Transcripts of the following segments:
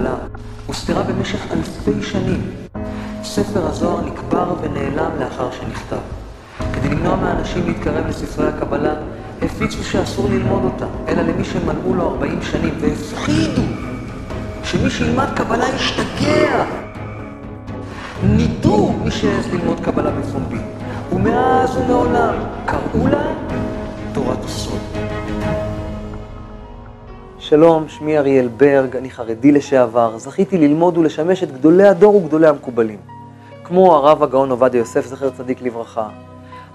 הקבלה הוסתרה במשך אלפי שנים. ספר הזוהר נקבר ונעלם לאחר שנכתב. כדי למנוע מאנשים להתקרב לספרי הקבלה, הפיצו שאסור ללמוד אותה, אלא למי שמלאו לו 40 שנים, והפחידו שמי שילמד קבלה ישתגע. נידו מי שהעז ללמוד קבלה בפומבי, ומאז ומעולם קראו לה תורת הסוד. שלום, שמי אריאל ברג, אני חרדי לשעבר, זכיתי ללמוד ולשמש את גדולי הדור וגדולי המקובלים, כמו הרב הגאון עובדיה יוסף, זכר צדיק לברכה,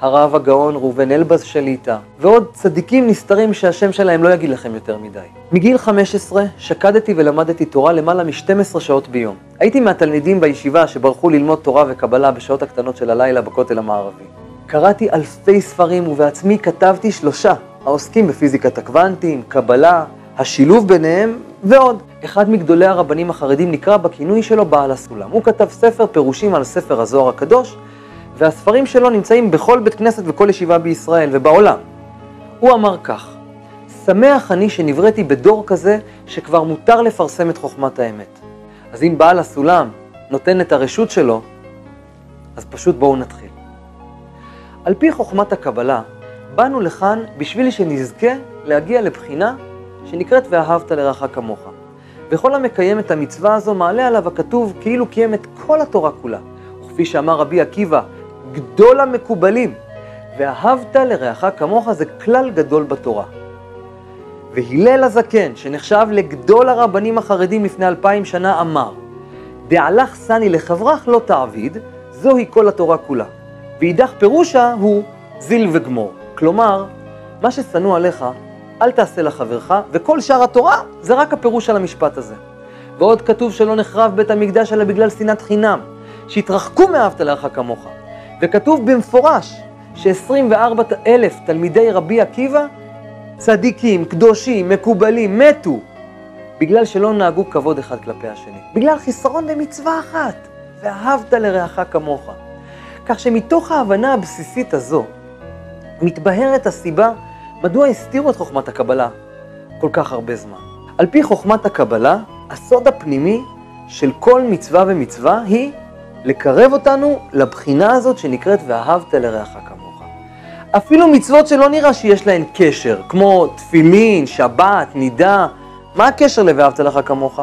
הרב הגאון ראובן אלבז שליטה, ועוד צדיקים נסתרים שהשם שלהם לא יגיד לכם יותר מדי. מגיל 15 שקדתי ולמדתי תורה למעלה מ-12 שעות ביום. הייתי מהתלמידים בישיבה שברחו ללמוד תורה וקבלה בשעות הקטנות של הלילה בכותל המערבי. קראתי אלפי ספרים ובעצמי כתבתי שלושה, העוסקים בפיזיקת הקוונטים, קבלה, השילוב ביניהם ועוד. אחד מגדולי הרבנים החרדים נקרא בכינוי שלו בעל הסולם. הוא כתב ספר פירושים על ספר הזוהר הקדוש, והספרים שלו נמצאים בכל בית כנסת וכל ישיבה בישראל ובעולם. הוא אמר כך: שמח אני שנבראתי בדור כזה שכבר מותר לפרסם את חוכמת האמת. אז אם בעל הסולם נותן את הרשות שלו, אז פשוט בואו נתחיל. על פי חוכמת הקבלה, באנו לכאן בשביל שנזכה להגיע לבחינה שנקראת ואהבת לרעך כמוך. וכל המקיים את המצווה הזו מעלה עליו הכתוב כאילו קיים את כל התורה כולה. וכפי שאמר רבי עקיבא, גדול המקובלים, ואהבת לרעך כמוך זה כלל גדול בתורה. והלל הזקן, שנחשב לגדול הרבנים החרדים לפני אלפיים שנה, אמר, דעלך סני לחברך לא תעביד, זוהי כל התורה כולה. ואידך פירושה הוא זיל וגמור. כלומר, מה ששנוא עליך, אל תעשה לחברך, וכל שאר התורה זה רק הפירוש של המשפט הזה. ועוד כתוב שלא נחרב בית המקדש אלא בגלל שנאת חינם, שהתרחקו מאהבת לרעך כמוך. וכתוב במפורש ש-24 אלף תלמידי רבי עקיבא, צדיקים, קדושים, מקובלים, מתו, בגלל שלא נהגו כבוד אחד כלפי השני. בגלל חיסרון במצווה אחת, ואהבת לרעך כמוך. כך שמתוך ההבנה הבסיסית הזו, מתבהרת הסיבה מדוע הסתירו את חוכמת הקבלה כל כך הרבה זמן. על פי חוכמת הקבלה, הסוד הפנימי של כל מצווה ומצווה היא לקרב אותנו לבחינה הזאת שנקראת ואהבת לרעך כמוך. אפילו מצוות שלא נראה שיש להן קשר, כמו תפילין, שבת, נידה, מה הקשר ל"ואהבת לך כמוך"?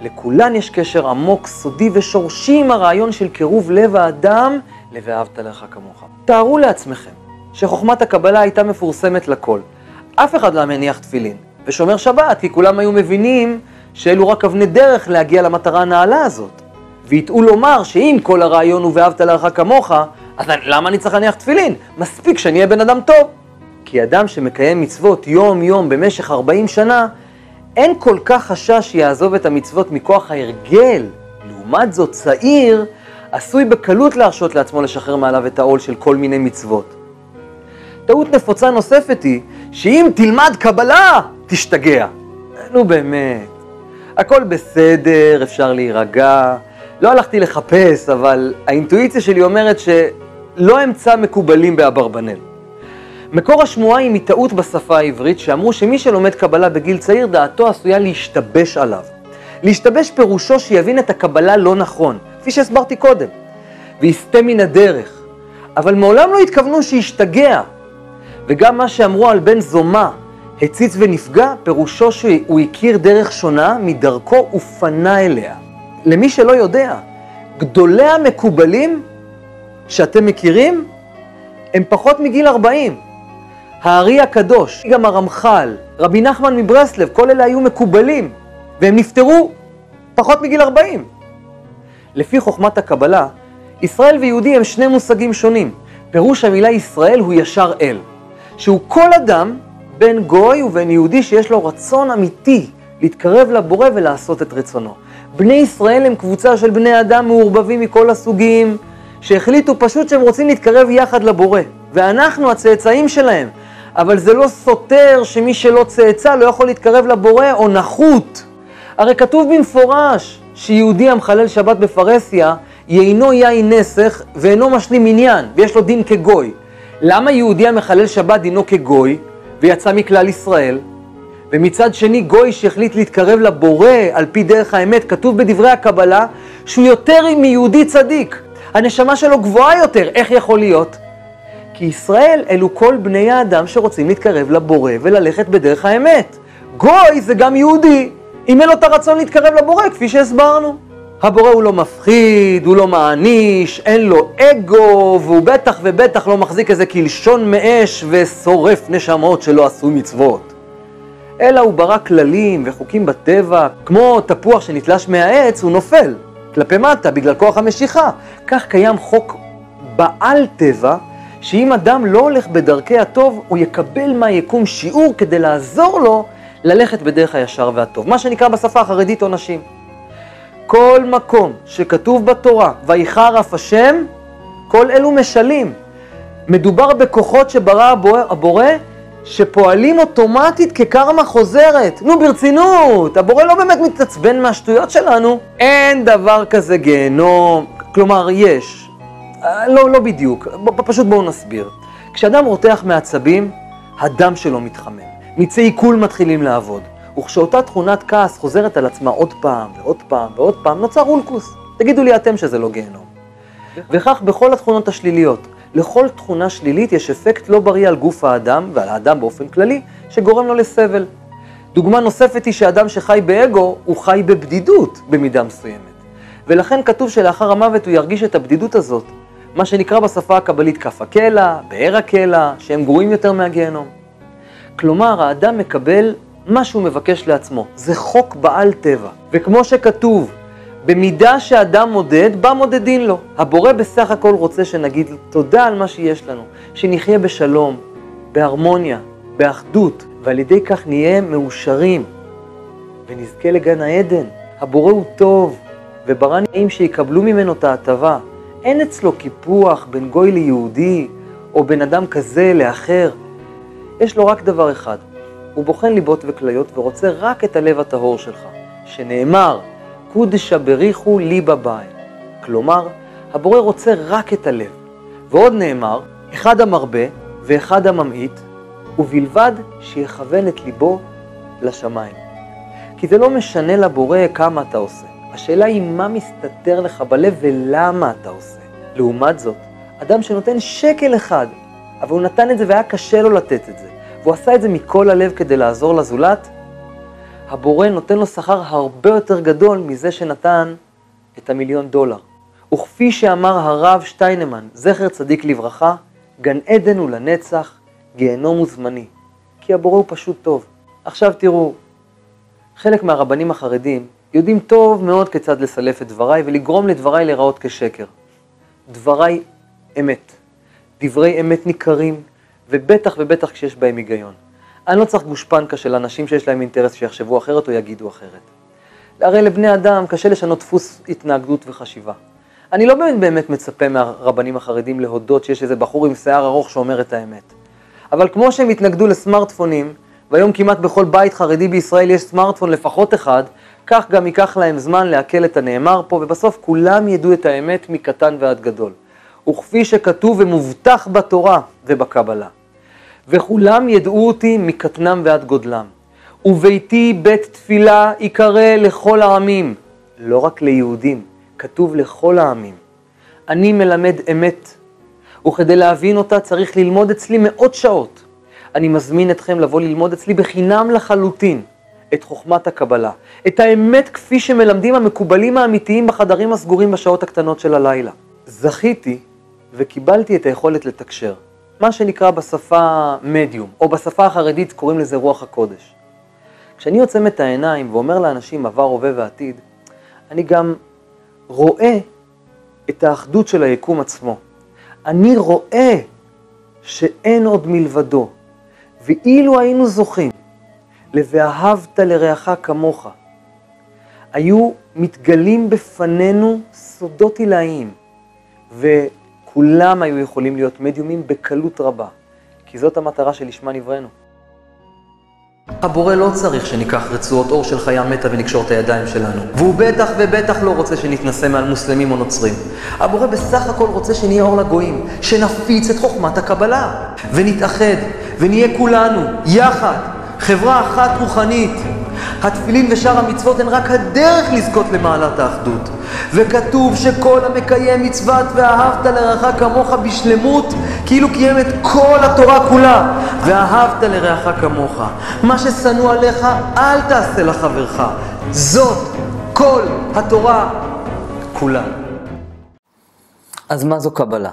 לכולן יש קשר עמוק, סודי ושורשי עם הרעיון של קירוב לב האדם ל"ואהבת לך כמוך". תארו לעצמכם שחוכמת הקבלה הייתה מפורסמת לכל. אף אחד לא מניח תפילין ושומר שבת, כי כולם היו מבינים שאלו רק אבני דרך להגיע למטרה הנעלה הזאת. ויטעו לומר שאם כל הרעיון הוא ואהבת לרעך כמוך, אז למה אני צריך להניח תפילין? מספיק שאני אהיה בן אדם טוב. כי אדם שמקיים מצוות יום-יום במשך 40 שנה, אין כל כך חשש שיעזוב את המצוות מכוח ההרגל. לעומת זאת, צעיר עשוי בקלות להרשות לעצמו לשחרר מעליו את העול של כל מיני מצוות. טעות נפוצה נוספת היא, שאם תלמד קבלה, תשתגע. נו באמת, הכל בסדר, אפשר להירגע, לא הלכתי לחפש, אבל האינטואיציה שלי אומרת שלא אמצא מקובלים באברבנל. מקור השמועה היא מטעות בשפה העברית, שאמרו שמי שלומד קבלה בגיל צעיר, דעתו עשויה להשתבש עליו. להשתבש פירושו שיבין את הקבלה לא נכון, כפי שהסברתי קודם, ויסטה מן הדרך. אבל מעולם לא התכוונו שישתגע. וגם מה שאמרו על בן זומה, הציץ ונפגע, פירושו שהוא הכיר דרך שונה מדרכו ופנה אליה. למי שלא יודע, גדולי המקובלים שאתם מכירים הם פחות מגיל 40. הארי הקדוש, גם הרמח"ל, רבי נחמן מברסלב, כל אלה היו מקובלים, והם נפטרו פחות מגיל 40. לפי חוכמת הקבלה, ישראל ויהודי הם שני מושגים שונים. פירוש המילה ישראל הוא ישר אל, שהוא כל אדם, בין גוי ובין יהודי שיש לו רצון אמיתי להתקרב לבורא ולעשות את רצונו. בני ישראל הם קבוצה של בני אדם מעורבבים מכל הסוגים, שהחליטו פשוט שהם רוצים להתקרב יחד לבורא, ואנחנו הצאצאים שלהם. אבל זה לא סותר שמי שלא צאצא לא יכול להתקרב לבורא או נחות. הרי כתוב במפורש שיהודי המחלל שבת בפרהסיה, יינו יין נסך ואינו משלים עניין, ויש לו דין כגוי. למה יהודי המחלל שבת דינו כגוי ויצא מכלל ישראל? ומצד שני גוי שהחליט להתקרב לבורא על פי דרך האמת, כתוב בדברי הקבלה שהוא יותר מיהודי צדיק. הנשמה שלו גבוהה יותר, איך יכול להיות? כי ישראל אלו כל בני האדם שרוצים להתקרב לבורא וללכת בדרך האמת. גוי זה גם יהודי, אם אין לו את הרצון להתקרב לבורא, כפי שהסברנו. הבורא הוא לא מפחיד, הוא לא מעניש, אין לו אגו, והוא בטח ובטח לא מחזיק איזה קלשון מאש ושורף נשמות שלא עשו מצוות. אלא הוא ברא כללים וחוקים בטבע, כמו תפוח שנתלש מהעץ, הוא נופל כלפי מטה בגלל כוח המשיכה. כך קיים חוק בעל טבע, שאם אדם לא הולך בדרכי הטוב, הוא יקבל מהיקום שיעור כדי לעזור לו ללכת בדרך הישר והטוב. מה שנקרא בשפה החרדית עונשים. כל מקום שכתוב בתורה, ויחר אף השם, כל אלו משלים. מדובר בכוחות שברא הבורא, שפועלים אוטומטית כקרמה חוזרת. נו, ברצינות, הבורא לא באמת מתעצבן מהשטויות שלנו. אין דבר כזה גיהנום, כלומר, יש. אה, לא, לא בדיוק, פשוט בואו נסביר. כשאדם רותח מעצבים, הדם שלו מתחמם. מיצי עיכול מתחילים לעבוד. וכשאותה תכונת כעס חוזרת על עצמה עוד פעם ועוד פעם ועוד פעם, נוצר אולקוס. תגידו לי אתם שזה לא גיהנום. וכך בכל התכונות השליליות. לכל תכונה שלילית יש אפקט לא בריא על גוף האדם, ועל האדם באופן כללי, שגורם לו לסבל. דוגמה נוספת היא שאדם שחי באגו, הוא חי בבדידות במידה מסוימת. ולכן כתוב שלאחר המוות הוא ירגיש את הבדידות הזאת, מה שנקרא בשפה הקבלית כף הקלע, באר הקלע, שהם גרועים יותר מהגיהנום. כלומר, האדם מקבל מה שהוא מבקש לעצמו. זה חוק בעל טבע. וכמו שכתוב, במידה שאדם מודד, בה מודדין לו. הבורא בסך הכל רוצה שנגיד תודה על מה שיש לנו, שנחיה בשלום, בהרמוניה, באחדות, ועל ידי כך נהיה מאושרים ונזכה לגן העדן. הבורא הוא טוב, וברא נעים שיקבלו ממנו את ההטבה. אין אצלו קיפוח בין גוי ליהודי, או בין אדם כזה לאחר. יש לו רק דבר אחד, הוא בוחן ליבות וכליות ורוצה רק את הלב הטהור שלך, שנאמר, קודשא בריחו ליבא באי. כלומר, הבורא רוצה רק את הלב. ועוד נאמר, אחד המרבה ואחד הממעיט, ובלבד שיכוון את ליבו לשמיים. כי זה לא משנה לבורא כמה אתה עושה. השאלה היא מה מסתתר לך בלב ולמה אתה עושה. לעומת זאת, אדם שנותן שקל אחד, אבל הוא נתן את זה והיה קשה לו לתת את זה, והוא עשה את זה מכל הלב כדי לעזור לזולת, הבורא נותן לו שכר הרבה יותר גדול מזה שנתן את המיליון דולר. וכפי שאמר הרב שטיינמן, זכר צדיק לברכה, גן עדן הוא לנצח, גיהנום הוא זמני. כי הבורא הוא פשוט טוב. עכשיו תראו, חלק מהרבנים החרדים יודעים טוב מאוד כיצד לסלף את דבריי ולגרום לדבריי להיראות כשקר. דבריי אמת. דברי אמת ניכרים, ובטח ובטח כשיש בהם היגיון. אני לא צריך גושפנקה של אנשים שיש להם אינטרס שיחשבו אחרת או יגידו אחרת. הרי לבני אדם קשה לשנות דפוס התנהגות וחשיבה. אני לא באמת באמת מצפה מהרבנים החרדים להודות שיש איזה בחור עם שיער ארוך שאומר את האמת. אבל כמו שהם התנגדו לסמארטפונים, והיום כמעט בכל בית חרדי בישראל יש סמארטפון לפחות אחד, כך גם ייקח להם זמן לעכל את הנאמר פה, ובסוף כולם ידעו את האמת מקטן ועד גדול. וכפי שכתוב ומובטח בתורה ובקבלה. וכולם ידעו אותי מקטנם ועד גודלם. וביתי בית תפילה ייקרא לכל העמים, לא רק ליהודים, כתוב לכל העמים. אני מלמד אמת, וכדי להבין אותה צריך ללמוד אצלי מאות שעות. אני מזמין אתכם לבוא ללמוד אצלי בחינם לחלוטין את חוכמת הקבלה, את האמת כפי שמלמדים המקובלים האמיתיים בחדרים הסגורים בשעות הקטנות של הלילה. זכיתי וקיבלתי את היכולת לתקשר. מה שנקרא בשפה מדיום, או בשפה החרדית קוראים לזה רוח הקודש. כשאני עוצם את העיניים ואומר לאנשים עבר, הווה ועתיד, אני גם רואה את האחדות של היקום עצמו. אני רואה שאין עוד מלבדו, ואילו היינו זוכים ל"ואהבת לרעך כמוך", היו מתגלים בפנינו סודות עילאיים, כולם היו יכולים להיות מדיומים בקלות רבה, כי זאת המטרה שלשמה נבראנו. הבורא לא צריך שניקח רצועות אור של חיה מתה ונקשור את הידיים שלנו. והוא בטח ובטח לא רוצה שנתנשא מעל מוסלמים או נוצרים. הבורא בסך הכל רוצה שנהיה אור לגויים, שנפיץ את חוכמת הקבלה, ונתאחד, ונהיה כולנו, יחד, חברה אחת רוחנית. התפילין ושאר המצוות הן רק הדרך לזכות למעלת האחדות. וכתוב שכל המקיים מצוות ואהבת לרעך כמוך בשלמות, כאילו קיים את כל התורה כולה. ואהבת לרעך כמוך. מה ששנוא עליך, אל תעשה לחברך. זאת כל התורה כולה. אז מה זו קבלה?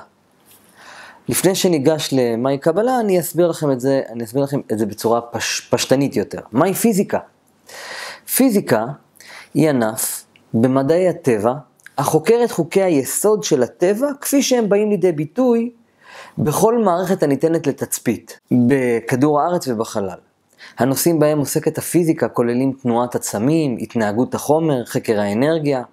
לפני שניגש למהי קבלה, אני אסביר לכם את זה, אני אסביר לכם את זה בצורה פש, פשטנית יותר. מהי פיזיקה? פיזיקה היא ענף במדעי הטבע החוקר את חוקי היסוד של הטבע כפי שהם באים לידי ביטוי בכל מערכת הניתנת לתצפית, בכדור הארץ ובחלל. הנושאים בהם עוסקת הפיזיקה כוללים תנועת עצמים, התנהגות החומר, חקר האנרגיה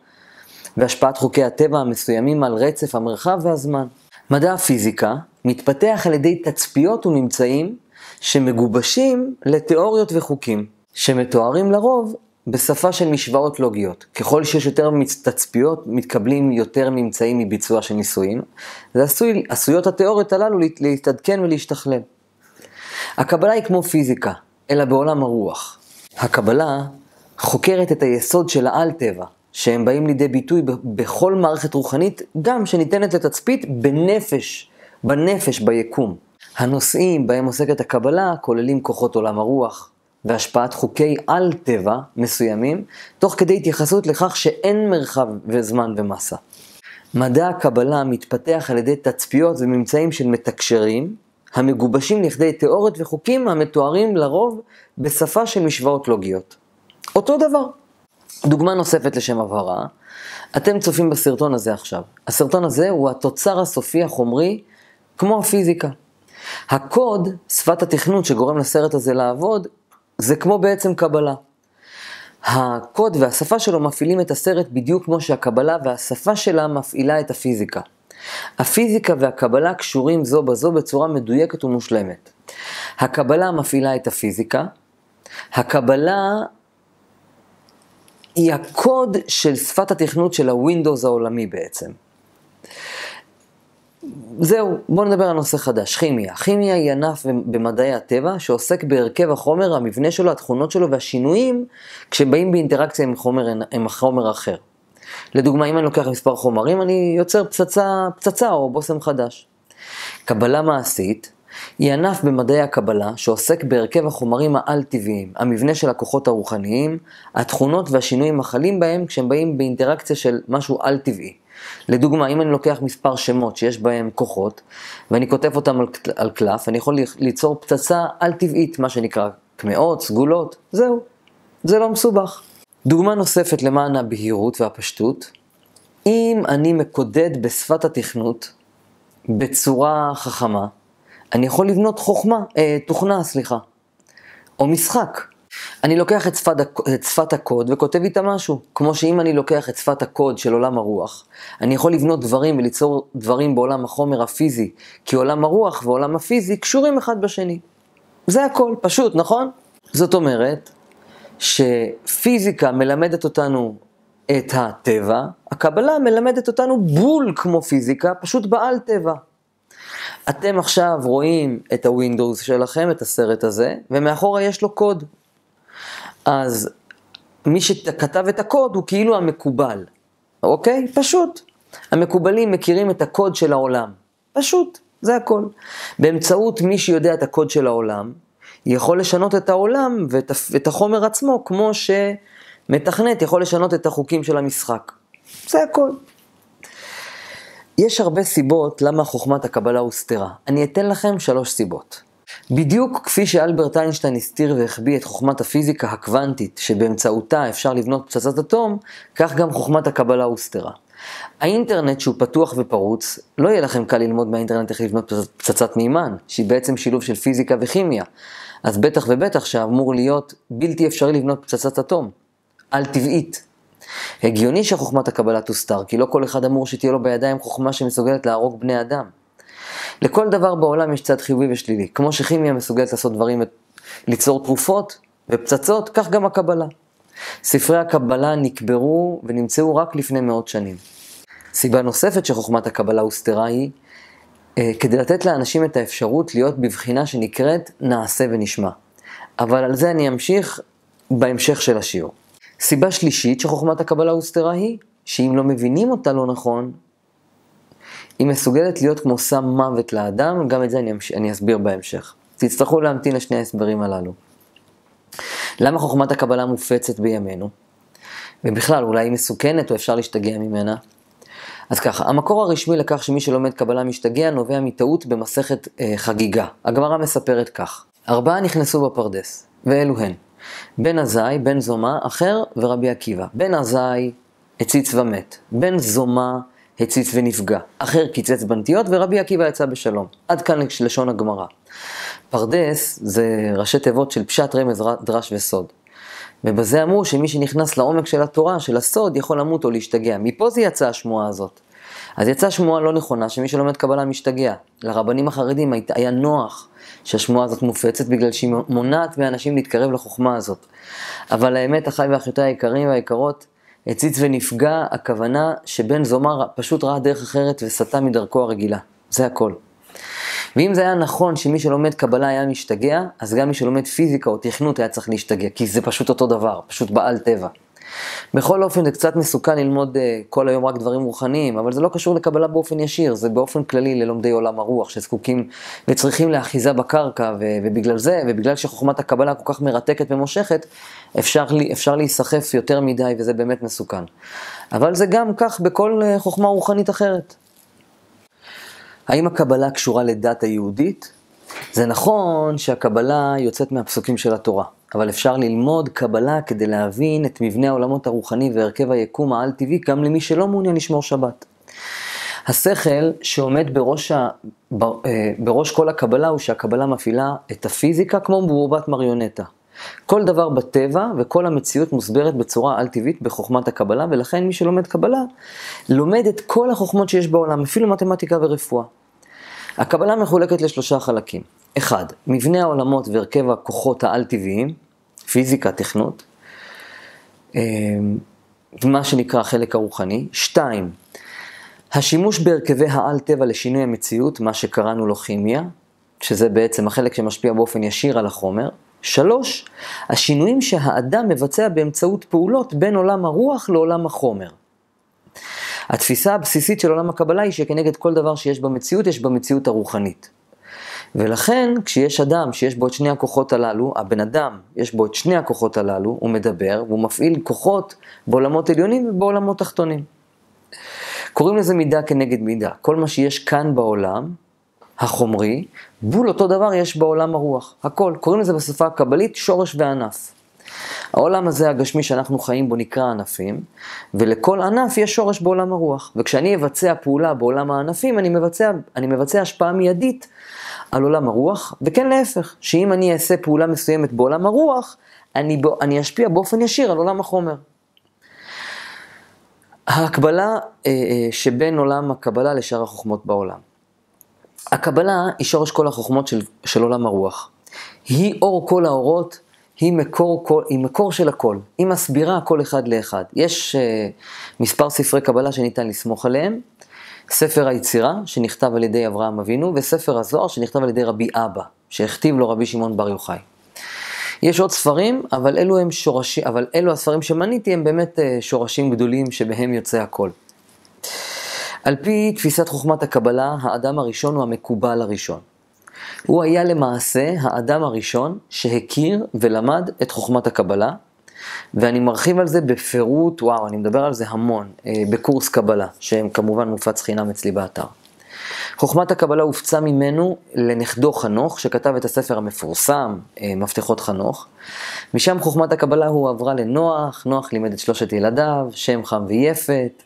והשפעת חוקי הטבע המסוימים על רצף המרחב והזמן. מדע הפיזיקה מתפתח על ידי תצפיות וממצאים שמגובשים לתיאוריות וחוקים, שמתוארים לרוב בשפה של משוואות לוגיות. ככל שיש יותר תצפיות, מתקבלים יותר ממצאים מביצוע של ניסויים, ועשויות עשוי, התיאוריות הללו להתעדכן ולהשתכלל. הקבלה היא כמו פיזיקה, אלא בעולם הרוח. הקבלה חוקרת את היסוד של העל-טבע, שהם באים לידי ביטוי בכל מערכת רוחנית, גם שניתנת לתצפית בנפש, בנפש, ביקום. הנושאים בהם עוסקת הקבלה כוללים כוחות עולם הרוח והשפעת חוקי על-טבע מסוימים, תוך כדי התייחסות לכך שאין מרחב וזמן ומסה. מדע הקבלה מתפתח על ידי תצפיות וממצאים של מתקשרים, המגובשים לכדי תיאוריות וחוקים המתוארים לרוב בשפה של משוואות לוגיות. אותו דבר. דוגמה נוספת לשם הבהרה, אתם צופים בסרטון הזה עכשיו. הסרטון הזה הוא התוצר הסופי החומרי כמו הפיזיקה. הקוד, שפת התכנות שגורם לסרט הזה לעבוד, זה כמו בעצם קבלה. הקוד והשפה שלו מפעילים את הסרט בדיוק כמו שהקבלה והשפה שלה מפעילה את הפיזיקה. הפיזיקה והקבלה קשורים זו בזו בצורה מדויקת ומושלמת. הקבלה מפעילה את הפיזיקה, הקבלה היא הקוד של שפת התכנות של הווינדוס העולמי בעצם. זהו, בואו נדבר על נושא חדש, כימיה. כימיה היא ענף במדעי הטבע שעוסק בהרכב החומר, המבנה שלו, התכונות שלו והשינויים כשבאים באינטראקציה עם חומר, עם חומר אחר. לדוגמה, אם אני לוקח מספר חומרים, אני יוצר פצצה, פצצה או בושם חדש. קבלה מעשית היא ענף במדעי הקבלה שעוסק בהרכב החומרים העל-טבעיים, המבנה של הכוחות הרוחניים, התכונות והשינויים החלים בהם כשהם באים באינטראקציה של משהו על-טבעי. לדוגמה, אם אני לוקח מספר שמות שיש בהם כוחות, ואני כותב אותם על, על קלף, אני יכול ליצור פצצה על-טבעית, מה שנקרא קמעות, סגולות, זהו. זה לא מסובך. דוגמה נוספת למען הבהירות והפשטות, אם אני מקודד בשפת התכנות בצורה חכמה, אני יכול לבנות חוכמה, אה, תוכנה, סליחה, או משחק. אני לוקח את שפת, את שפת הקוד וכותב איתה משהו. כמו שאם אני לוקח את שפת הקוד של עולם הרוח, אני יכול לבנות דברים וליצור דברים בעולם החומר הפיזי, כי עולם הרוח ועולם הפיזי קשורים אחד בשני. זה הכל, פשוט, נכון? זאת אומרת, שפיזיקה מלמדת אותנו את הטבע, הקבלה מלמדת אותנו בול כמו פיזיקה, פשוט בעל טבע. אתם עכשיו רואים את הווינדוס שלכם, את הסרט הזה, ומאחורה יש לו קוד. אז מי שכתב את הקוד הוא כאילו המקובל, אוקיי? פשוט. המקובלים מכירים את הקוד של העולם. פשוט, זה הכל. באמצעות מי שיודע את הקוד של העולם, יכול לשנות את העולם ואת החומר עצמו, כמו שמתכנת יכול לשנות את החוקים של המשחק. זה הכל. יש הרבה סיבות למה חוכמת הקבלה הוסתרה. אני אתן לכם שלוש סיבות. בדיוק כפי שאלברט איינשטיין הסתיר והחביא את חוכמת הפיזיקה הקוונטית, שבאמצעותה אפשר לבנות פצצת אטום, כך גם חוכמת הקבלה הוסתרה. האינטרנט שהוא פתוח ופרוץ, לא יהיה לכם קל ללמוד מהאינטרנט איך לבנות פצצת מימן, שהיא בעצם שילוב של פיזיקה וכימיה. אז בטח ובטח שאמור להיות בלתי אפשרי לבנות פצצת אטום. על טבעית. הגיוני שחוכמת הקבלה תוסתר, כי לא כל אחד אמור שתהיה לו בידיים חוכמה שמסוגלת להרוג בני אדם. לכל דבר בעולם יש צד חיובי ושלילי. כמו שכימיה מסוגלת לעשות דברים, ליצור תרופות ופצצות, כך גם הקבלה. ספרי הקבלה נקברו ונמצאו רק לפני מאות שנים. סיבה נוספת שחוכמת הקבלה הוסתרה היא אה, כדי לתת לאנשים את האפשרות להיות בבחינה שנקראת נעשה ונשמע. אבל על זה אני אמשיך בהמשך של השיעור. סיבה שלישית שחוכמת הקבלה הוסתרה היא, שאם לא מבינים אותה לא נכון, היא מסוגלת להיות כמו סם מוות לאדם, גם את זה אני, אמש... אני אסביר בהמשך. תצטרכו להמתין לשני ההסברים הללו. למה חוכמת הקבלה מופצת בימינו? ובכלל, אולי היא מסוכנת או אפשר להשתגע ממנה? אז ככה, המקור הרשמי לכך שמי שלומד קבלה משתגע נובע מטעות במסכת אה, חגיגה. הגמרא מספרת כך: ארבעה נכנסו בפרדס, ואלו הן בן עזאי, בן זומה, אחר ורבי עקיבא. בן עזאי הציץ ומת, בן זומה הציץ ונפגע, אחר קיצץ בנטיות ורבי עקיבא יצא בשלום. עד כאן לשון הגמרא. פרדס זה ראשי תיבות של פשט, רמז, דרש וסוד. ובזה אמרו שמי שנכנס לעומק של התורה, של הסוד, יכול למות או להשתגע. מפה זה יצאה השמועה הזאת. אז יצאה שמועה לא נכונה, שמי שלומד קבלה משתגע. לרבנים החרדים היה נוח שהשמועה הזאת מופצת, בגלל שהיא מונעת מאנשים להתקרב לחוכמה הזאת. אבל האמת, אחי ואחיותיי היקרים והיקרות, הציץ ונפגע, הכוונה שבן זומר פשוט ראה דרך אחרת וסטה מדרכו הרגילה. זה הכל. ואם זה היה נכון שמי שלומד קבלה היה משתגע, אז גם מי שלומד פיזיקה או תכנות היה צריך להשתגע, כי זה פשוט אותו דבר, פשוט בעל טבע. בכל אופן זה קצת מסוכן ללמוד uh, כל היום רק דברים רוחניים, אבל זה לא קשור לקבלה באופן ישיר, זה באופן כללי ללומדי עולם הרוח שזקוקים וצריכים לאחיזה בקרקע, ו- ובגלל זה, ובגלל שחוכמת הקבלה כל כך מרתקת ומושכת, אפשר, אפשר להיסחף יותר מדי וזה באמת מסוכן. אבל זה גם כך בכל uh, חוכמה רוחנית אחרת. האם הקבלה קשורה לדת היהודית? זה נכון שהקבלה יוצאת מהפסוקים של התורה, אבל אפשר ללמוד קבלה כדי להבין את מבנה העולמות הרוחני והרכב היקום העל-טבעי גם למי שלא מעוניין לשמור שבת. השכל שעומד בראש, ה... אה, בראש כל הקבלה הוא שהקבלה מפעילה את הפיזיקה כמו ברובת מריונטה. כל דבר בטבע וכל המציאות מוסברת בצורה על-טבעית בחוכמת הקבלה, ולכן מי שלומד קבלה, לומד את כל החוכמות שיש בעולם, אפילו מתמטיקה ורפואה. הקבלה מחולקת לשלושה חלקים. אחד, מבנה העולמות והרכב הכוחות העל-טבעיים, פיזיקה, תכנות, אמ, מה שנקרא החלק הרוחני. שתיים, השימוש בהרכבי העל-טבע לשינוי המציאות, מה שקראנו לו כימיה, שזה בעצם החלק שמשפיע באופן ישיר על החומר. שלוש, השינויים שהאדם מבצע באמצעות פעולות בין עולם הרוח לעולם החומר. התפיסה הבסיסית של עולם הקבלה היא שכנגד כל דבר שיש במציאות, יש במציאות הרוחנית. ולכן, כשיש אדם שיש בו את שני הכוחות הללו, הבן אדם, יש בו את שני הכוחות הללו, הוא מדבר, והוא מפעיל כוחות בעולמות עליונים ובעולמות תחתונים. קוראים לזה מידה כנגד מידה. כל מה שיש כאן בעולם, החומרי, בול אותו דבר יש בעולם הרוח. הכל. קוראים לזה בשפה הקבלית שורש וענף. העולם הזה הגשמי שאנחנו חיים בו נקרא ענפים, ולכל ענף יש שורש בעולם הרוח. וכשאני אבצע פעולה בעולם הענפים, אני מבצע, אני מבצע השפעה מיידית על עולם הרוח, וכן להפך, שאם אני אעשה פעולה מסוימת בעולם הרוח, אני, בו, אני אשפיע באופן ישיר על עולם החומר. ההקבלה אה, אה, שבין עולם הקבלה לשאר החוכמות בעולם. הקבלה היא שורש כל החוכמות של, של עולם הרוח. היא אור כל האורות, היא מקור, כל, היא מקור של הכל. היא מסבירה הכל אחד לאחד. יש uh, מספר ספרי קבלה שניתן לסמוך עליהם. ספר היצירה, שנכתב על ידי אברהם אבינו, וספר הזוהר, שנכתב על ידי רבי אבא, שהכתיב לו רבי שמעון בר יוחאי. יש עוד ספרים, אבל אלו הם שורשים, אבל אלו הספרים שמניתי הם באמת uh, שורשים גדולים שבהם יוצא הכל. על פי תפיסת חוכמת הקבלה, האדם הראשון הוא המקובל הראשון. הוא היה למעשה האדם הראשון שהכיר ולמד את חוכמת הקבלה, ואני מרחיב על זה בפירוט, וואו, אני מדבר על זה המון, אה, בקורס קבלה, שכמובן מופץ חינם אצלי באתר. חוכמת הקבלה הופצה ממנו לנכדו חנוך, שכתב את הספר המפורסם, אה, מפתחות חנוך. משם חוכמת הקבלה הועברה לנוח, נוח לימד את שלושת ילדיו, שם חם ויפת.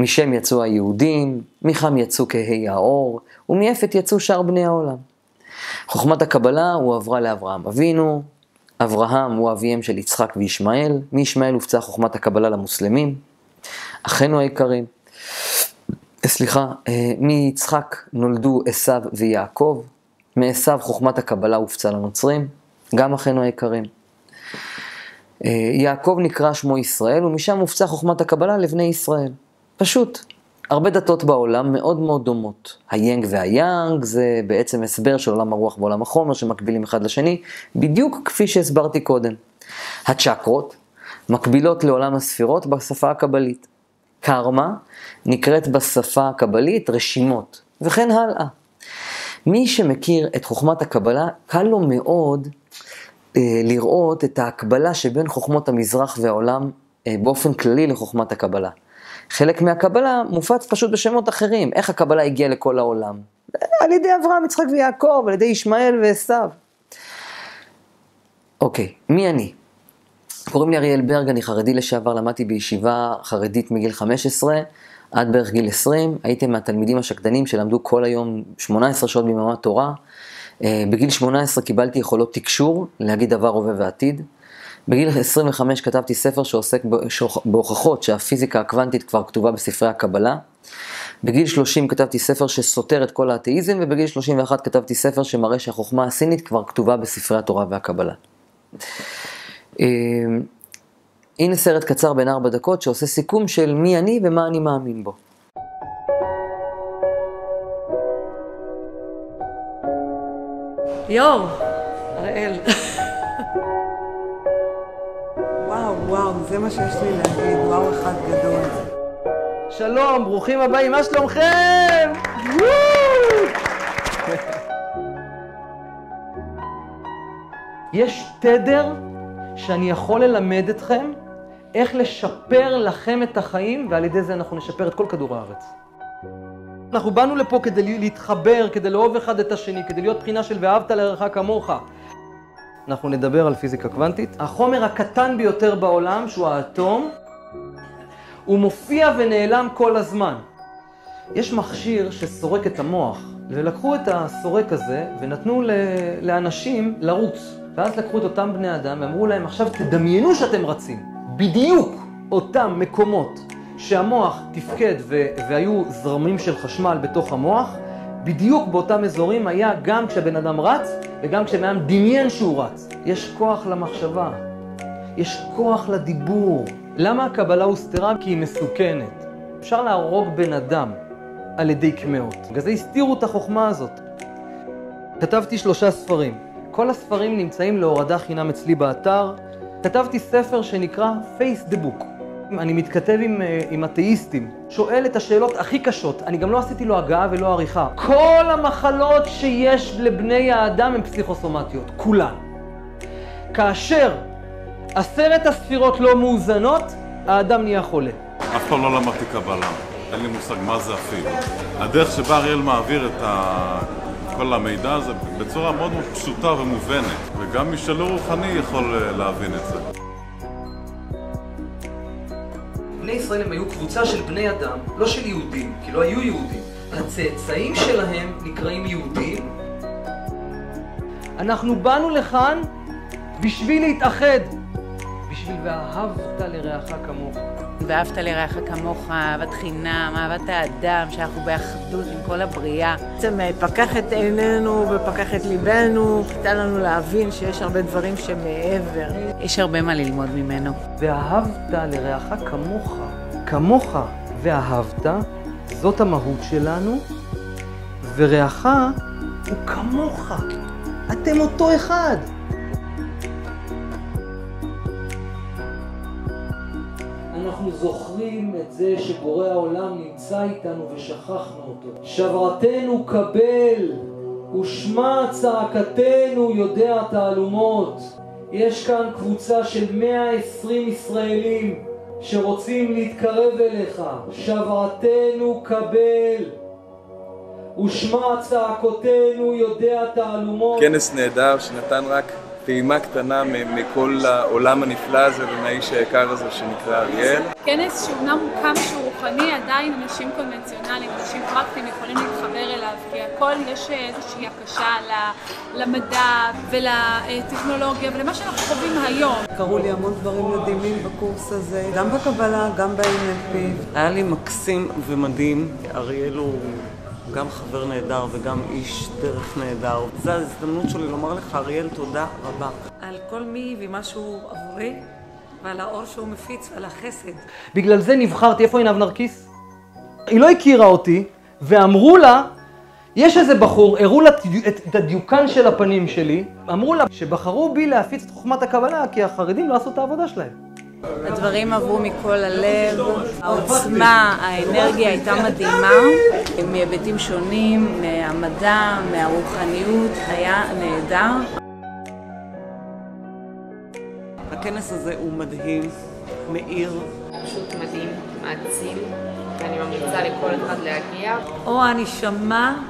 משם יצאו היהודים, מחם יצאו כהי האור, ומיפת יצאו שאר בני העולם. חוכמת הקבלה הועברה לאברהם אבינו, אברהם הוא אביהם של יצחק וישמעאל, מישמעאל הופצה חוכמת הקבלה למוסלמים, אחינו היקרים. סליחה, אה, מיצחק נולדו עשו ויעקב, מעשו חוכמת הקבלה הופצה לנוצרים, גם אחינו היקרים. אה, יעקב נקרא שמו ישראל, ומשם הופצה חוכמת הקבלה לבני ישראל. פשוט. הרבה דתות בעולם מאוד מאוד דומות. היאנג והיאנג זה בעצם הסבר של עולם הרוח ועולם החומר שמקבילים אחד לשני, בדיוק כפי שהסברתי קודם. הצ'קרות מקבילות לעולם הספירות בשפה הקבלית. קרמה נקראת בשפה הקבלית רשימות, וכן הלאה. מי שמכיר את חוכמת הקבלה, קל לו מאוד אה, לראות את ההקבלה שבין חוכמות המזרח והעולם אה, באופן כללי לחוכמת הקבלה. חלק מהקבלה מופץ פשוט בשמות אחרים, איך הקבלה הגיעה לכל העולם. על ידי אברהם, יצחק ויעקב, על ידי ישמעאל ועשו. אוקיי, מי אני? קוראים לי אריאל ברג, אני חרדי לשעבר, למדתי בישיבה חרדית מגיל 15 עד בערך גיל 20. הייתי מהתלמידים השקדנים שלמדו כל היום 18 שעות ביממה תורה. אה, בגיל 18 קיבלתי יכולות תקשור, להגיד דבר, הווה ועתיד. בגיל 25 כתבתי ספר שעוסק בהוכחות שהפיזיקה הקוונטית כבר כתובה בספרי הקבלה. בגיל 30 כתבתי ספר שסותר את כל האתאיזם, ובגיל 31 כתבתי ספר שמראה שהחוכמה הסינית כבר כתובה בספרי התורה והקבלה. אה, הנה סרט קצר בין ארבע דקות שעושה סיכום של מי אני ומה אני מאמין בו. יואו, הראל. זה מה שיש לי להגיד, וואו אחד גדול. שלום, ברוכים הבאים, מה שלומכם? יש תדר שאני יכול ללמד אתכם איך לשפר לכם את החיים, ועל ידי זה אנחנו נשפר את כל כדור הארץ. אנחנו באנו לפה כדי להתחבר, כדי לאהוב אחד את השני, כדי להיות בחינה של ואהבת לרעך כמוך. אנחנו נדבר על פיזיקה קוונטית. החומר הקטן ביותר בעולם, שהוא האטום, הוא מופיע ונעלם כל הזמן. יש מכשיר שסורק את המוח, ולקחו את הסורק הזה ונתנו לאנשים לרוץ. ואז לקחו את אותם בני אדם ואמרו להם, עכשיו תדמיינו שאתם רצים. בדיוק אותם מקומות שהמוח תפקד והיו זרמים של חשמל בתוך המוח, בדיוק באותם אזורים היה גם כשהבן אדם רץ וגם כשבן אדם דמיין שהוא רץ. יש כוח למחשבה, יש כוח לדיבור. למה הקבלה הוסתרה? כי היא מסוכנת. אפשר להרוג בן אדם על ידי קמעות. בגלל זה הסתירו את החוכמה הזאת. כתבתי שלושה ספרים. כל הספרים נמצאים להורדה חינם אצלי באתר. כתבתי ספר שנקרא Face the Book. אני מתכתב עם, אה, עם אתאיסטים, שואל את השאלות הכי קשות. אני גם לא עשיתי לו הגעה ולא עריכה. כל המחלות שיש לבני האדם הן פסיכוסומטיות, כולן. כאשר עשרת הספירות לא מאוזנות, האדם נהיה חולה. אף פעם לא למדתי קבלה, אין לי מושג מה זה אפילו. הדרך שבה אריאל מעביר את ה... כל המידע הזה בצורה מאוד מאוד פשוטה ומובנת, וגם מי שלא רוחני יכול אה, להבין את זה. בני ישראל הם היו קבוצה של בני אדם, לא של יהודים, כי לא היו יהודים. הצאצאים שלהם נקראים יהודים. אנחנו באנו לכאן בשביל להתאחד, בשביל ואהבת לרעך כמוך. ואהבת לרעך כמוך, אהבת חינם, אהבת האדם, שאנחנו באחדות עם כל הבריאה. בעצם אה, פקח את עינינו ופקח את ליבנו, ניתן לנו להבין שיש הרבה דברים שמעבר. יש הרבה מה ללמוד ממנו. ואהבת לרעך כמוך, כמוך ואהבת, זאת המהות שלנו, ורעך הוא כמוך. אתם אותו אחד. אנחנו זוכרים את זה שבורא העולם נמצא איתנו ושכחנו אותו. שברתנו קבל, ושמע צעקתנו יודע תעלומות. יש כאן קבוצה של 120 ישראלים שרוצים להתקרב אליך. שברתנו קבל, ושמע צעקותינו יודע תעלומות. כנס נהדר שנתן רק טעימה קטנה מכל העולם הנפלא הזה ומהאיש היקר הזה שנקרא אריאל. כנס שאומנם הוא כמה שהוא רוחני, עדיין אנשים קונבנציונליים, אנשים פרקטיים יכולים להתחבר אליו, כי הכל יש איזושהי הקשה למדע ולטכנולוגיה ולמה שאנחנו חווים היום. קרו לי המון דברים מדהימים בקורס הזה, גם בקבלה, גם ב-NLP. היה לי מקסים ומדהים, אריאל הוא... גם חבר נהדר וגם איש דרך נהדר. זו ההזדמנות שלי לומר לך, אריאל, תודה רבה. על כל מי ומה שהוא עבורי, ועל האור שהוא מפיץ ועל החסד. בגלל זה נבחרתי, איפה עינב נרקיס? היא לא הכירה אותי, ואמרו לה, יש איזה בחור, הראו לה את הדיוקן של הפנים שלי, אמרו לה שבחרו בי להפיץ את חוכמת הקבלה, כי החרדים לא עשו את העבודה שלהם. הדברים עברו מכל הלב, העוצמה, האנרגיה הייתה מדהימה, מהיבטים שונים, מהמדע, מהרוחניות, היה נהדר. הכנס הזה הוא מדהים, מאיר. פשוט מדהים, מעצים, ואני ממליצה לכל אחד להגיע. או הנשמה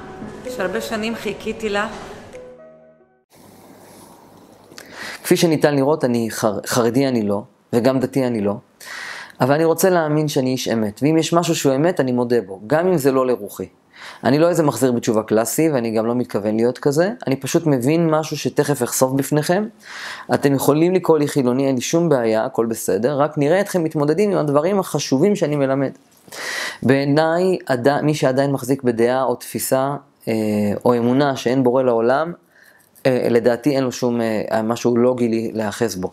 שהרבה שנים חיכיתי לה. כפי שניתן לראות, אני חר... חרדי אני לא, וגם דתי אני לא, אבל אני רוצה להאמין שאני איש אמת, ואם יש משהו שהוא אמת, אני מודה בו, גם אם זה לא לרוחי. אני לא איזה מחזיר בתשובה קלאסי, ואני גם לא מתכוון להיות כזה, אני פשוט מבין משהו שתכף אחשוף בפניכם. אתם יכולים לקרוא לי חילוני, אין לי שום בעיה, הכל בסדר, רק נראה אתכם מתמודדים עם הדברים החשובים שאני מלמד. בעיניי, מי שעדיין מחזיק בדעה או תפיסה אה, או אמונה שאין בורא לעולם, אה, לדעתי אין לו שום אה, משהו לוגי להיאחז בו.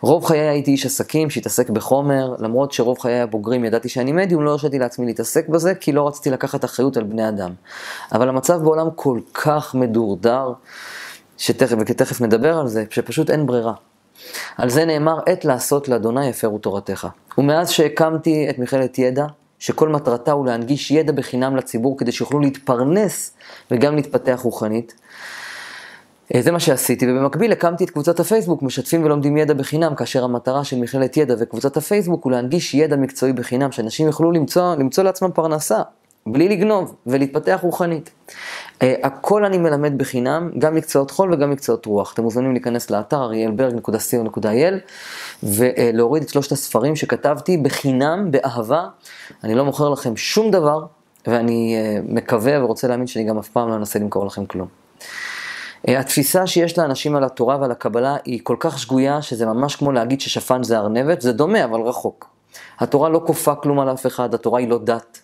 רוב חיי הייתי איש עסקים שהתעסק בחומר, למרות שרוב חיי הבוגרים ידעתי שאני מדיום, לא הרשיתי לעצמי להתעסק בזה, כי לא רציתי לקחת אחריות על בני אדם. אבל המצב בעולם כל כך מדורדר, שתכף, ותכף נדבר על זה, שפשוט אין ברירה. על זה נאמר, עת לעשות לאדוני הפרו תורתך. ומאז שהקמתי את מכללת ידע, שכל מטרתה הוא להנגיש ידע בחינם לציבור כדי שיוכלו להתפרנס וגם להתפתח רוחנית, זה מה שעשיתי, ובמקביל הקמתי את קבוצת הפייסבוק, משתפים ולומדים ידע בחינם, כאשר המטרה של מכללת ידע וקבוצת הפייסבוק הוא להנגיש ידע מקצועי בחינם, שאנשים יוכלו למצוא, למצוא לעצמם פרנסה, בלי לגנוב, ולהתפתח רוחנית. Uh, הכל אני מלמד בחינם, גם מקצועות חול וגם מקצועות רוח. אתם מוזמנים להיכנס לאתר אריאלברג.co.il ולהוריד את שלושת הספרים שכתבתי בחינם, באהבה. אני לא מוכר לכם שום דבר, ואני uh, מקווה ורוצה להאמין שאני גם אף פעם לא אנסה למכור לכם כלום. אה, התפיסה שיש לאנשים על התורה ועל הקבלה היא כל כך שגויה, שזה ממש כמו להגיד ששפן זה ארנבת, זה דומה אבל רחוק. התורה לא כופה כלום על אף אחד, התורה היא לא דת.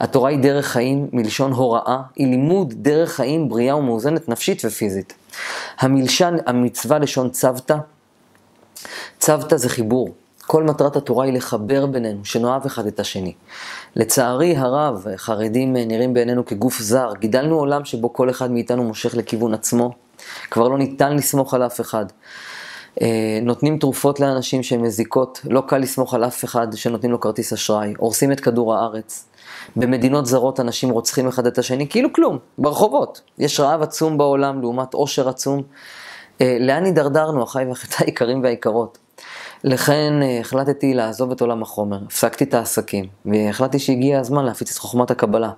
התורה היא דרך חיים מלשון הוראה, היא לימוד דרך חיים בריאה ומאוזנת נפשית ופיזית. המלשן, המצווה לשון צוותא, צוותא זה חיבור. כל מטרת התורה היא לחבר בינינו, שנאהב אחד את השני. לצערי הרב, חרדים נראים בעינינו כגוף זר. גידלנו עולם שבו כל אחד מאיתנו מושך לכיוון עצמו. כבר לא ניתן לסמוך על אף אחד. אה, נותנים תרופות לאנשים שהן מזיקות, לא קל לסמוך על אף אחד שנותנים לו כרטיס אשראי, הורסים את כדור הארץ. במדינות זרות אנשים רוצחים אחד את השני, כאילו כלום, ברחובות. יש רעב עצום בעולם לעומת עושר עצום. אה, לאן הידרדרנו, אחיי ואחיותיי היקרים והיקרות? לכן אה, החלטתי לעזוב את עולם החומר, הפסקתי את העסקים, והחלטתי שהגיע הזמן להפיץ את חוכמת הקבלה.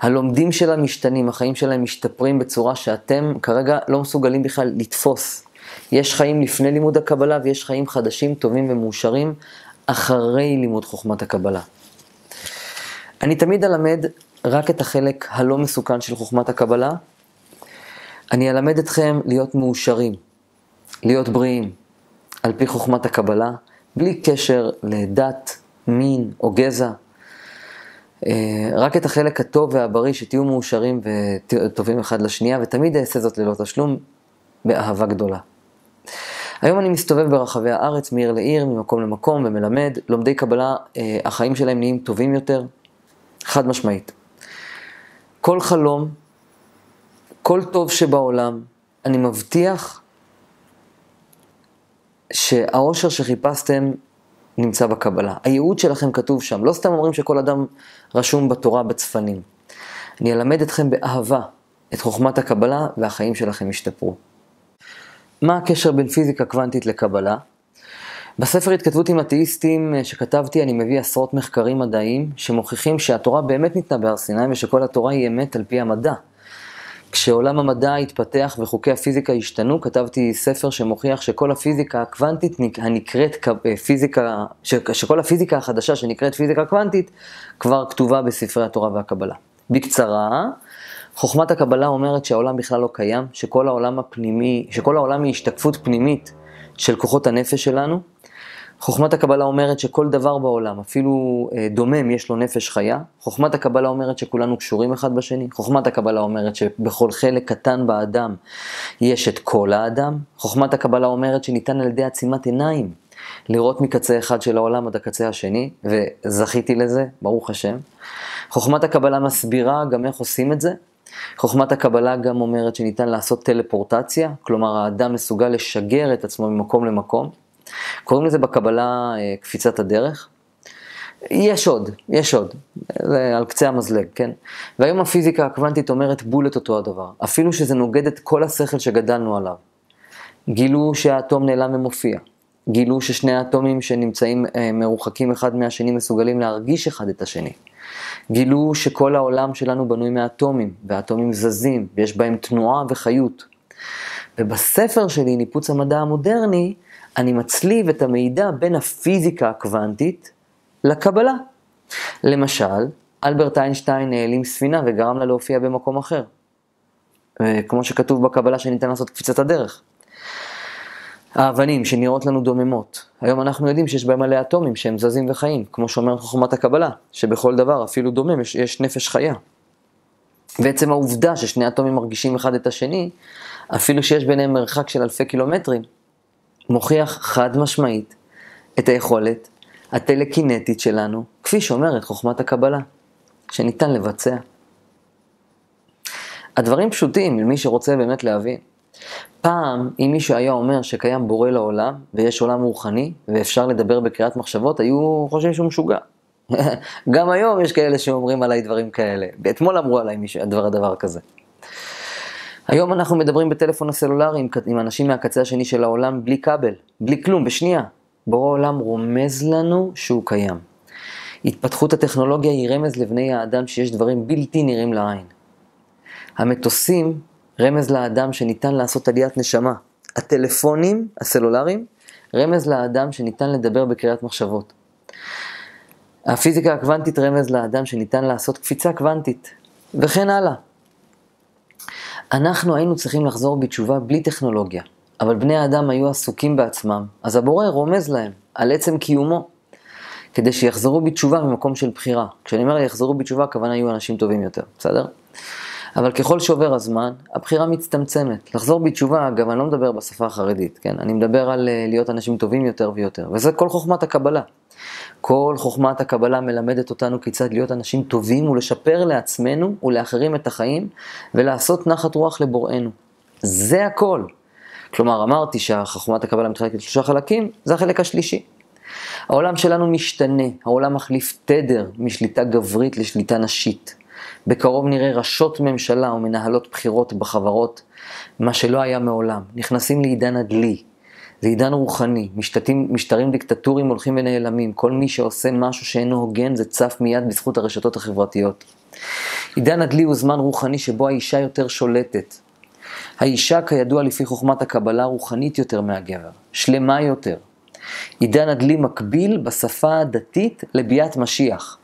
הלומדים שלה משתנים, החיים שלהם משתפרים בצורה שאתם כרגע לא מסוגלים בכלל לתפוס. יש חיים לפני לימוד הקבלה ויש חיים חדשים, טובים ומאושרים אחרי לימוד חוכמת הקבלה. אני תמיד אלמד רק את החלק הלא מסוכן של חוכמת הקבלה. אני אלמד אתכם להיות מאושרים, להיות בריאים, על פי חוכמת הקבלה, בלי קשר לדת, מין או גזע. אה, רק את החלק הטוב והבריא, שתהיו מאושרים וטובים אחד לשנייה, ותמיד אעשה זאת ללא תשלום, באהבה גדולה. היום אני מסתובב ברחבי הארץ, מעיר לעיר, ממקום למקום, ומלמד. לומדי קבלה, אה, החיים שלהם נהיים טובים יותר, חד משמעית. כל חלום, כל טוב שבעולם, אני מבטיח שהאושר שחיפשתם נמצא בקבלה. הייעוד שלכם כתוב שם. לא סתם אומרים שכל אדם רשום בתורה בצפנים. אני אלמד אתכם באהבה את חוכמת הקבלה והחיים שלכם ישתפרו. מה הקשר בין פיזיקה קוונטית לקבלה? בספר התכתבות עם אתאיסטים שכתבתי אני מביא עשרות מחקרים מדעיים שמוכיחים שהתורה באמת ניתנה בהר סיני ושכל התורה היא אמת על פי המדע. כשעולם המדע התפתח וחוקי הפיזיקה השתנו, כתבתי ספר שמוכיח שכל הפיזיקה הקוונטית הנקראת אה, פיזיקה, שכל הפיזיקה החדשה שנקראת פיזיקה קוונטית, כבר כתובה בספרי התורה והקבלה. בקצרה, חוכמת הקבלה אומרת שהעולם בכלל לא קיים, שכל העולם הפנימי, שכל העולם היא השתקפות פנימית של כוחות הנפש שלנו, חוכמת הקבלה אומרת שכל דבר בעולם, אפילו אה, דומם, יש לו נפש חיה. חוכמת הקבלה אומרת שכולנו קשורים אחד בשני. חוכמת הקבלה אומרת שבכל חלק קטן באדם יש את כל האדם. חוכמת הקבלה אומרת שניתן על ידי עצימת עיניים לראות מקצה אחד של העולם עד הקצה השני, וזכיתי לזה, ברוך השם. חוכמת הקבלה מסבירה גם איך עושים את זה. חוכמת הקבלה גם אומרת שניתן לעשות טלפורטציה, כלומר האדם מסוגל לשגר את עצמו ממקום למקום. קוראים לזה בקבלה אה, קפיצת הדרך. יש עוד, יש עוד, זה על קצה המזלג, כן? והיום הפיזיקה הקוונטית אומרת בול את אותו הדבר, אפילו שזה נוגד את כל השכל שגדלנו עליו. גילו שהאטום נעלם ומופיע, גילו ששני האטומים שנמצאים אה, מרוחקים אחד מהשני מסוגלים להרגיש אחד את השני. גילו שכל העולם שלנו בנוי מאטומים, והאטומים זזים, ויש בהם תנועה וחיות. ובספר שלי, ניפוץ המדע המודרני, אני מצליב את המידע בין הפיזיקה הקוונטית לקבלה. למשל, אלברט איינשטיין העלים ספינה וגרם לה להופיע במקום אחר. אה, כמו שכתוב בקבלה שניתן לעשות קפיצת הדרך. האבנים שנראות לנו דוממות, היום אנחנו יודעים שיש בהם מלא אטומים שהם זזים וחיים, כמו שאומרת חוכמת הקבלה, שבכל דבר, אפילו דומם, יש, יש נפש חיה. ועצם העובדה ששני אטומים מרגישים אחד את השני, אפילו שיש ביניהם מרחק של אלפי קילומטרים, מוכיח חד משמעית את היכולת הטלקינטית שלנו, כפי שאומרת חוכמת הקבלה, שניתן לבצע. הדברים פשוטים למי שרוצה באמת להבין. פעם, אם מישהו היה אומר שקיים בורא לעולם, ויש עולם רוחני, ואפשר לדבר בקריאת מחשבות, היו חושבים שהוא משוגע. גם היום יש כאלה שאומרים עליי דברים כאלה. ואתמול אמרו עליי מישהו, דבר, דבר כזה. היום אנחנו מדברים בטלפון הסלולרי עם, עם אנשים מהקצה השני של העולם בלי כבל, בלי כלום, בשנייה. בורא עולם רומז לנו שהוא קיים. התפתחות הטכנולוגיה היא רמז לבני האדם שיש דברים בלתי נראים לעין. המטוסים רמז לאדם שניתן לעשות עליית נשמה. הטלפונים הסלולריים, רמז לאדם שניתן לדבר בקריאת מחשבות. הפיזיקה הקוונטית רמז לאדם שניתן לעשות קפיצה קוונטית, וכן הלאה. אנחנו היינו צריכים לחזור בתשובה בלי טכנולוגיה, אבל בני האדם היו עסוקים בעצמם, אז הבורא רומז להם על עצם קיומו, כדי שיחזרו בתשובה ממקום של בחירה. כשאני אומר יחזרו בתשובה, הכוונה יהיו אנשים טובים יותר, בסדר? אבל ככל שעובר הזמן, הבחירה מצטמצמת. לחזור בתשובה, אגב, אני לא מדבר בשפה החרדית, כן? אני מדבר על אה, להיות אנשים טובים יותר ויותר, וזה כל חוכמת הקבלה. כל חוכמת הקבלה מלמדת אותנו כיצד להיות אנשים טובים ולשפר לעצמנו ולאחרים את החיים ולעשות נחת רוח לבוראנו. זה הכל. כלומר, אמרתי שהחוכמת הקבלה מתחלקת לשלושה חלקים, זה החלק השלישי. העולם שלנו משתנה, העולם מחליף תדר משליטה גברית לשליטה נשית. בקרוב נראה ראשות ממשלה ומנהלות בחירות בחברות, מה שלא היה מעולם. נכנסים לעידן הדלי, זה עידן רוחני, משתתים, משטרים דיקטטוריים הולכים ונעלמים, כל מי שעושה משהו שאינו הוגן זה צף מיד בזכות הרשתות החברתיות. עידן הדלי הוא זמן רוחני שבו האישה יותר שולטת. האישה, כידוע לפי חוכמת הקבלה, רוחנית יותר מהגבר, שלמה יותר. עידן הדלי מקביל בשפה הדתית לביאת משיח.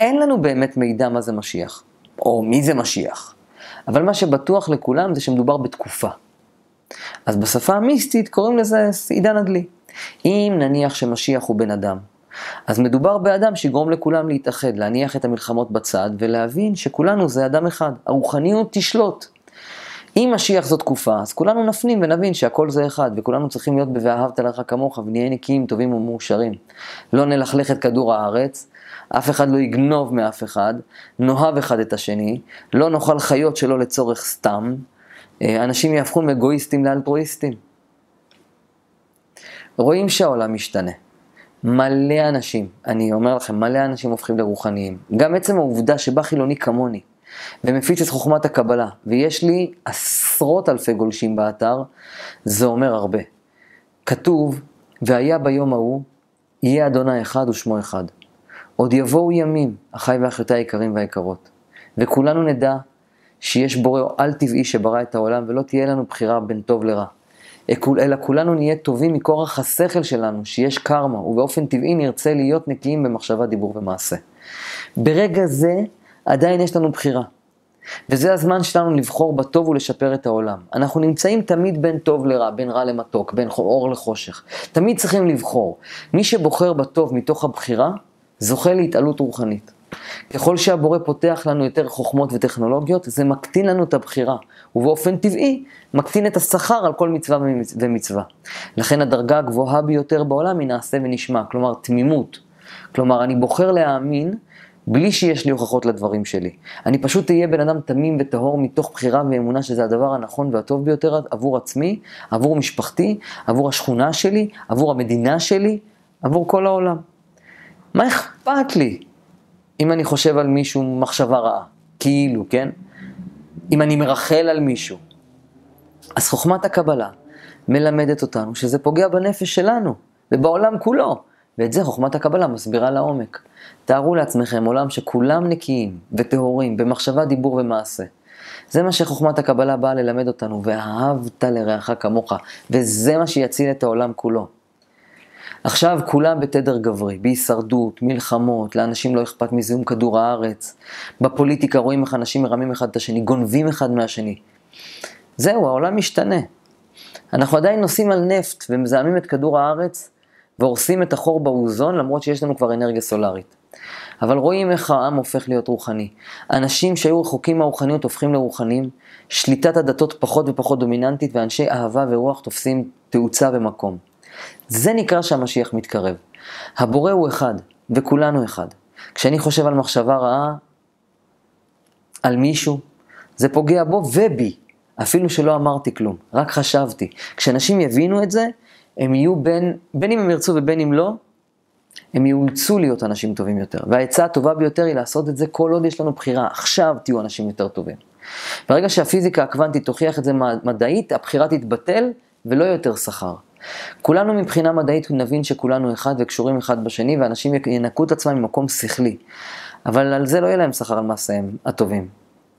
אין לנו באמת מידע מה זה משיח, או מי זה משיח. אבל מה שבטוח לכולם זה שמדובר בתקופה. אז בשפה המיסטית קוראים לזה עידן הדלי. אם נניח שמשיח הוא בן אדם, אז מדובר באדם שיגרום לכולם להתאחד, להניח את המלחמות בצד ולהבין שכולנו זה אדם אחד. הרוחניות תשלוט. אם משיח זו תקופה, אז כולנו נפנים ונבין שהכל זה אחד, וכולנו צריכים להיות ב"ואהבת לך כמוך" ונהיה נקיים, טובים ומאושרים. לא נלכלך את כדור הארץ, אף אחד לא יגנוב מאף אחד, נאהב אחד את השני, לא נאכל חיות שלא לצורך סתם, אה, אנשים יהפכו מאגואיסטים לאלטרואיסטים. רואים שהעולם משתנה. מלא אנשים, אני אומר לכם, מלא אנשים הופכים לרוחניים. גם עצם העובדה שבא חילוני כמוני, ומפיץ את חוכמת הקבלה, ויש לי עשרות אלפי גולשים באתר, זה אומר הרבה. כתוב, והיה ביום ההוא, יהיה אדוני אחד ושמו אחד. עוד יבואו ימים, אחיי ואחיותיי היקרים והיקרות, וכולנו נדע שיש בורא על טבעי שברא את העולם ולא תהיה לנו בחירה בין טוב לרע. אלא כולנו נהיה טובים מכורח השכל שלנו, שיש קרמה, ובאופן טבעי נרצה להיות נקיים במחשבה, דיבור ומעשה. ברגע זה עדיין יש לנו בחירה. וזה הזמן שלנו לבחור בטוב ולשפר את העולם. אנחנו נמצאים תמיד בין טוב לרע, בין רע למתוק, בין אור לחושך. תמיד צריכים לבחור. מי שבוחר בטוב מתוך הבחירה, זוכה להתעלות רוחנית. ככל שהבורא פותח לנו יותר חוכמות וטכנולוגיות, זה מקטין לנו את הבחירה, ובאופן טבעי מקטין את השכר על כל מצווה ומצווה. לכן הדרגה הגבוהה ביותר בעולם היא נעשה ונשמע, כלומר תמימות. כלומר, אני בוחר להאמין בלי שיש לי הוכחות לדברים שלי. אני פשוט אהיה בן אדם תמים וטהור מתוך בחירה ואמונה שזה הדבר הנכון והטוב ביותר עבור עצמי, עבור משפחתי, עבור השכונה שלי, עבור המדינה שלי, עבור כל העולם. מה אכפת לי אם אני חושב על מישהו מחשבה רעה? כאילו, כן? אם אני מרחל על מישהו. אז חוכמת הקבלה מלמדת אותנו שזה פוגע בנפש שלנו ובעולם כולו. ואת זה חוכמת הקבלה מסבירה לעומק. תארו לעצמכם עולם שכולם נקיים וטהורים במחשבה, דיבור ומעשה. זה מה שחוכמת הקבלה באה ללמד אותנו, ואהבת לרעך כמוך, וזה מה שיציל את העולם כולו. עכשיו כולם בתדר גברי, בהישרדות, מלחמות, לאנשים לא אכפת מזיהום כדור הארץ. בפוליטיקה רואים איך אנשים מרמים אחד את השני, גונבים אחד מהשני. זהו, העולם משתנה. אנחנו עדיין נוסעים על נפט ומזהמים את כדור הארץ והורסים את החור באוזון למרות שיש לנו כבר אנרגיה סולארית. אבל רואים איך העם הופך להיות רוחני. אנשים שהיו רחוקים מהרוחניות הופכים לרוחנים, שליטת הדתות פחות ופחות דומיננטית ואנשי אהבה ורוח תופסים תאוצה ומקום. זה נקרא שהמשיח מתקרב. הבורא הוא אחד, וכולנו אחד. כשאני חושב על מחשבה רעה, על מישהו, זה פוגע בו ובי, אפילו שלא אמרתי כלום, רק חשבתי. כשאנשים יבינו את זה, הם יהיו בין, בין אם הם ירצו ובין אם לא, הם יאולצו להיות אנשים טובים יותר. והעצה הטובה ביותר היא לעשות את זה כל עוד יש לנו בחירה. עכשיו תהיו אנשים יותר טובים. ברגע שהפיזיקה הקוונטית תוכיח את זה מדעית, הבחירה תתבטל ולא יותר שכר. כולנו מבחינה מדעית נבין שכולנו אחד וקשורים אחד בשני, ואנשים ינקו את עצמם ממקום שכלי. אבל על זה לא יהיה להם שכר על מעשיהם הטובים.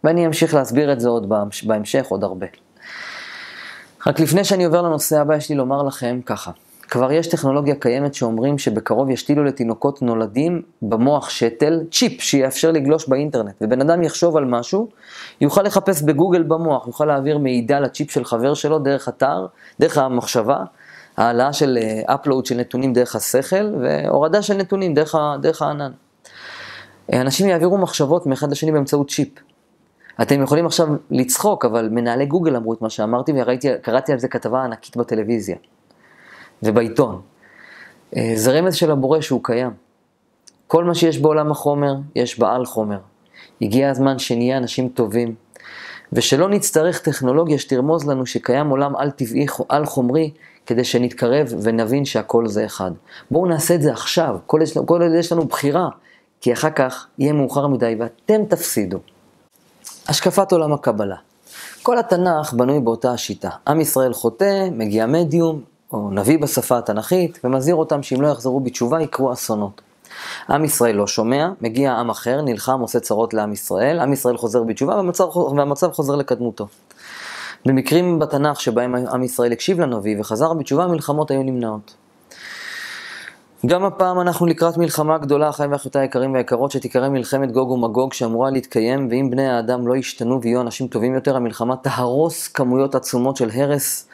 ואני אמשיך להסביר את זה עוד בהמשך, עוד הרבה. רק לפני שאני עובר לנושא הבא, יש לי לומר לכם ככה. כבר יש טכנולוגיה קיימת שאומרים שבקרוב ישתילו לתינוקות נולדים במוח שתל צ'יפ שיאפשר לגלוש באינטרנט. ובן אדם יחשוב על משהו, יוכל לחפש בגוגל במוח, יוכל להעביר מידע לצ'יפ של חבר שלו דרך אתר, דרך המחשבה, העלאה של upload אה, של נתונים דרך השכל והורדה של נתונים דרך, דרך הענן. אנשים יעבירו מחשבות מאחד לשני באמצעות צ'יפ. אתם יכולים עכשיו לצחוק, אבל מנהלי גוגל אמרו את מה שאמרתי וקראתי על זה כתבה ענקית בטלוויזיה ובעיתון. אה, זה רמז של הבורא שהוא קיים. כל מה שיש בעולם החומר, יש בעל חומר. הגיע הזמן שנהיה אנשים טובים, ושלא נצטרך טכנולוגיה שתרמוז לנו שקיים עולם על-טבעי, על-חומרי, כדי שנתקרב ונבין שהכל זה אחד. בואו נעשה את זה עכשיו, כל עוד יש לנו בחירה, כי אחר כך יהיה מאוחר מדי ואתם תפסידו. השקפת עולם הקבלה. כל התנ"ך בנוי באותה השיטה. עם ישראל חוטא, מגיע מדיום, או נביא בשפה התנ"כית, ומזהיר אותם שאם לא יחזרו בתשובה יקרו אסונות. עם ישראל לא שומע, מגיע עם אחר, נלחם, עושה צרות לעם ישראל, עם ישראל חוזר בתשובה והמצב חוזר לקדמותו. במקרים בתנ"ך שבהם עם ישראל הקשיב לנביא וחזר בתשובה, המלחמות היו נמנעות. גם הפעם אנחנו לקראת מלחמה גדולה, אחי ואחיותיי היקרים והיקרות, שתיקרא מלחמת גוג ומגוג, שאמורה להתקיים, ואם בני האדם לא ישתנו ויהיו אנשים טובים יותר, המלחמה תהרוס כמויות עצומות של הרס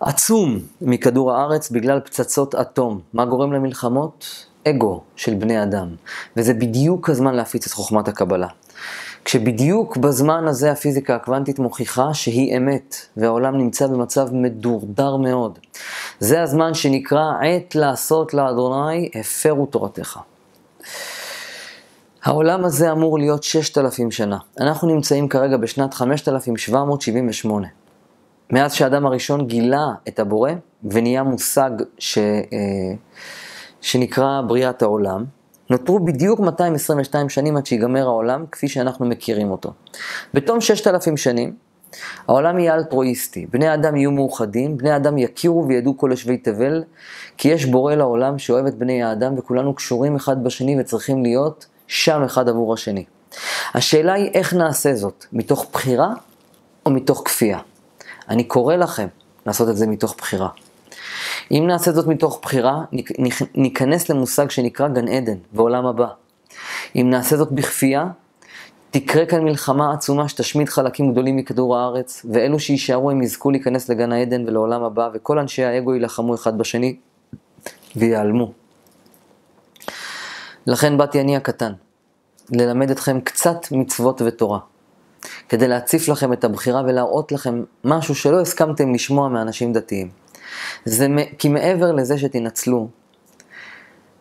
עצום מכדור הארץ בגלל פצצות אטום. מה גורם למלחמות? אגו של בני אדם. וזה בדיוק הזמן להפיץ את חוכמת הקבלה. כשבדיוק בזמן הזה הפיזיקה הקוונטית מוכיחה שהיא אמת, והעולם נמצא במצב מדורדר מאוד. זה הזמן שנקרא עת לעשות לאדוני, הפרו תורתך. העולם הזה אמור להיות ששת אלפים שנה. אנחנו נמצאים כרגע בשנת 5778. מאז שהאדם הראשון גילה את הבורא ונהיה מושג ש, אה, שנקרא בריאת העולם, נותרו בדיוק 222 שנים עד שיגמר העולם כפי שאנחנו מכירים אותו. בתום 6,000 שנים, העולם יהיה אלטרואיסטי, בני אדם יהיו מאוחדים, בני אדם יכירו וידעו כל יושבי תבל, כי יש בורא לעולם שאוהב את בני האדם וכולנו קשורים אחד בשני וצריכים להיות שם אחד עבור השני. השאלה היא איך נעשה זאת, מתוך בחירה או מתוך כפייה? אני קורא לכם לעשות את זה מתוך בחירה. אם נעשה זאת מתוך בחירה, ניכנס למושג שנקרא גן עדן בעולם הבא. אם נעשה זאת בכפייה, תקרה כאן מלחמה עצומה שתשמיד חלקים גדולים מכדור הארץ, ואלו שיישארו הם יזכו להיכנס לגן העדן ולעולם הבא, וכל אנשי האגו יילחמו אחד בשני ויעלמו. לכן באתי אני הקטן, ללמד אתכם קצת מצוות ותורה, כדי להציף לכם את הבחירה ולהראות לכם משהו שלא הסכמתם לשמוע מאנשים דתיים. זה כי מעבר לזה שתנצלו,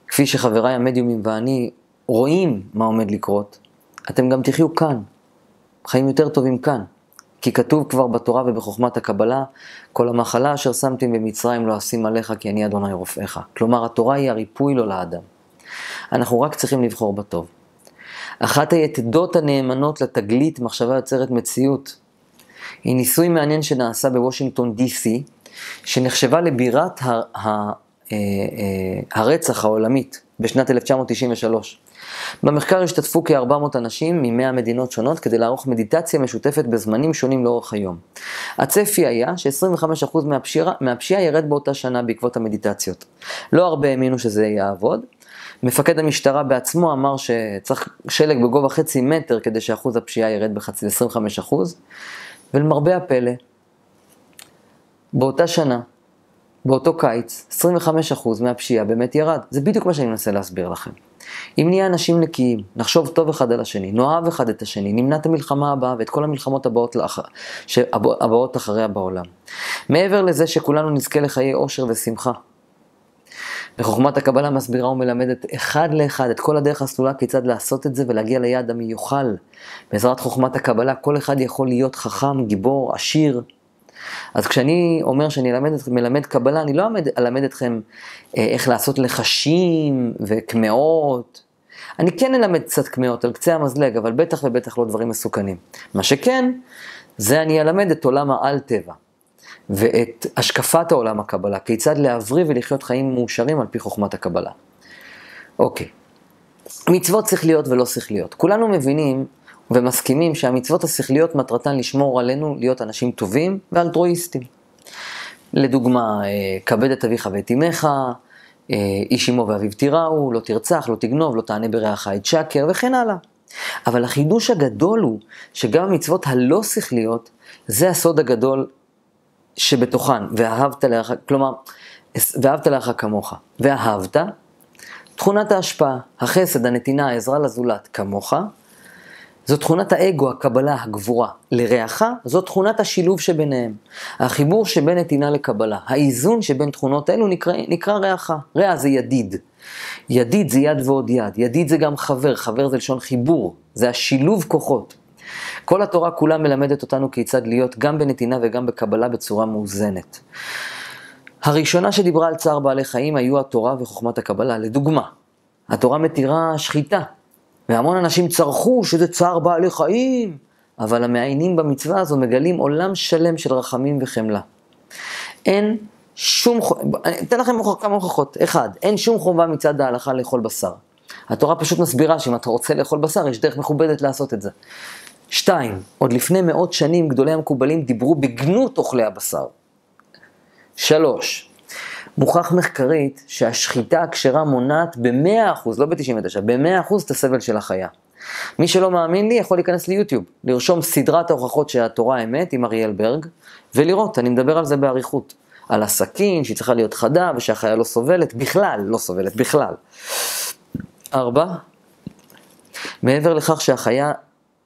כפי שחבריי המדיומים ואני רואים מה עומד לקרות, אתם גם תחיו כאן, חיים יותר טובים כאן. כי כתוב כבר בתורה ובחוכמת הקבלה, כל המחלה אשר שמתי במצרים לא אשים עליך כי אני אדוני רופאיך. כלומר, התורה היא הריפוי לו לאדם. אנחנו רק צריכים לבחור בטוב. אחת היתדות הנאמנות לתגלית מחשבה יוצרת מציאות היא ניסוי מעניין שנעשה בוושינגטון די.סי, שנחשבה לבירת ה- ה- ה- אה, הרצח העולמית בשנת 1993. במחקר השתתפו כ-400 אנשים מ-100 מדינות שונות כדי לערוך מדיטציה משותפת בזמנים שונים לאורך היום. הצפי היה ש-25% מהפשיעה, ירד באותה שנה בעקבות המדיטציות. לא הרבה האמינו שזה יעבוד. מפקד המשטרה בעצמו אמר שצריך שלג בגובה חצי מטר כדי שאחוז הפשיעה ירד בחצי ל-25%, ולמרבה הפלא, באותה שנה, באותו קיץ, 25% מהפשיעה באמת ירד. זה בדיוק מה שאני מנסה להסביר לכם. אם נהיה אנשים נקיים, נחשוב טוב אחד על השני, נאהב אחד את השני, נמנע את המלחמה הבאה ואת כל המלחמות הבאות, לאח... הבאות אחריה בעולם. מעבר לזה שכולנו נזכה לחיי אושר ושמחה. וחוכמת הקבלה מסבירה ומלמדת אחד לאחד את כל הדרך הסלולה כיצד לעשות את זה ולהגיע ליעד המיוחל. בעזרת חוכמת הקבלה כל אחד יכול להיות חכם, גיבור, עשיר. אז כשאני אומר שאני אלמד, מלמד קבלה, אני לא אלמד, אלמד אתכם אה, איך לעשות לחשים וקמעות. אני כן אלמד קצת קמעות על קצה המזלג, אבל בטח ובטח לא דברים מסוכנים. מה שכן, זה אני אלמד את עולם העל-טבע. ואת השקפת העולם הקבלה, כיצד להבריא ולחיות חיים מאושרים על פי חוכמת הקבלה. אוקיי, מצוות שכליות ולא שכליות. כולנו מבינים ומסכימים שהמצוות השכליות מטרתן לשמור עלינו להיות אנשים טובים ואלטרואיסטים. לדוגמה, אה, כבד את אביך ואת אמך, אה, איש אמו ואביו תיראו, לא תרצח, לא תגנוב, לא תענה ברעך את שקר וכן הלאה. אבל החידוש הגדול הוא שגם המצוות הלא שכליות, זה הסוד הגדול שבתוכן, ואהבת לך, כלומר, ואהבת לך כמוך, ואהבת, תכונת ההשפעה, החסד, הנתינה, העזרה לזולת כמוך, זו תכונת האגו, הקבלה, הגבורה. לרעך, זו תכונת השילוב שביניהם. החיבור שבין נתינה לקבלה. האיזון שבין תכונות אלו נקרא, נקרא רעך. רע זה ידיד. ידיד זה יד ועוד יד. ידיד זה גם חבר, חבר זה לשון חיבור. זה השילוב כוחות. כל התורה כולה מלמדת אותנו כיצד להיות גם בנתינה וגם בקבלה בצורה מאוזנת. הראשונה שדיברה על צער בעלי חיים היו התורה וחוכמת הקבלה. לדוגמה, התורה מתירה שחיטה, והמון אנשים צרחו שזה צער בעלי חיים, אבל המעיינים במצווה הזו מגלים עולם שלם של רחמים וחמלה. אין שום, אני אתן לכם כמה הוכחות. אחד, אין שום חובה מצד ההלכה לאכול בשר. התורה פשוט מסבירה שאם אתה רוצה לאכול בשר, יש דרך מכובדת לעשות את זה. שתיים, עוד לפני מאות שנים גדולי המקובלים דיברו בגנות אוכלי הבשר. שלוש, מוכח מחקרית שהשחיטה הכשרה מונעת ב-100%, לא ב-99, ב-100% את הסבל של החיה. מי שלא מאמין לי יכול להיכנס ליוטיוב, לרשום סדרת ההוכחות שהתורה אמת עם אריאל ברג, ולראות, אני מדבר על זה באריכות. על הסכין, שהיא צריכה להיות חדה ושהחיה לא סובלת, בכלל לא סובלת, בכלל. ארבע, מעבר לכך שהחיה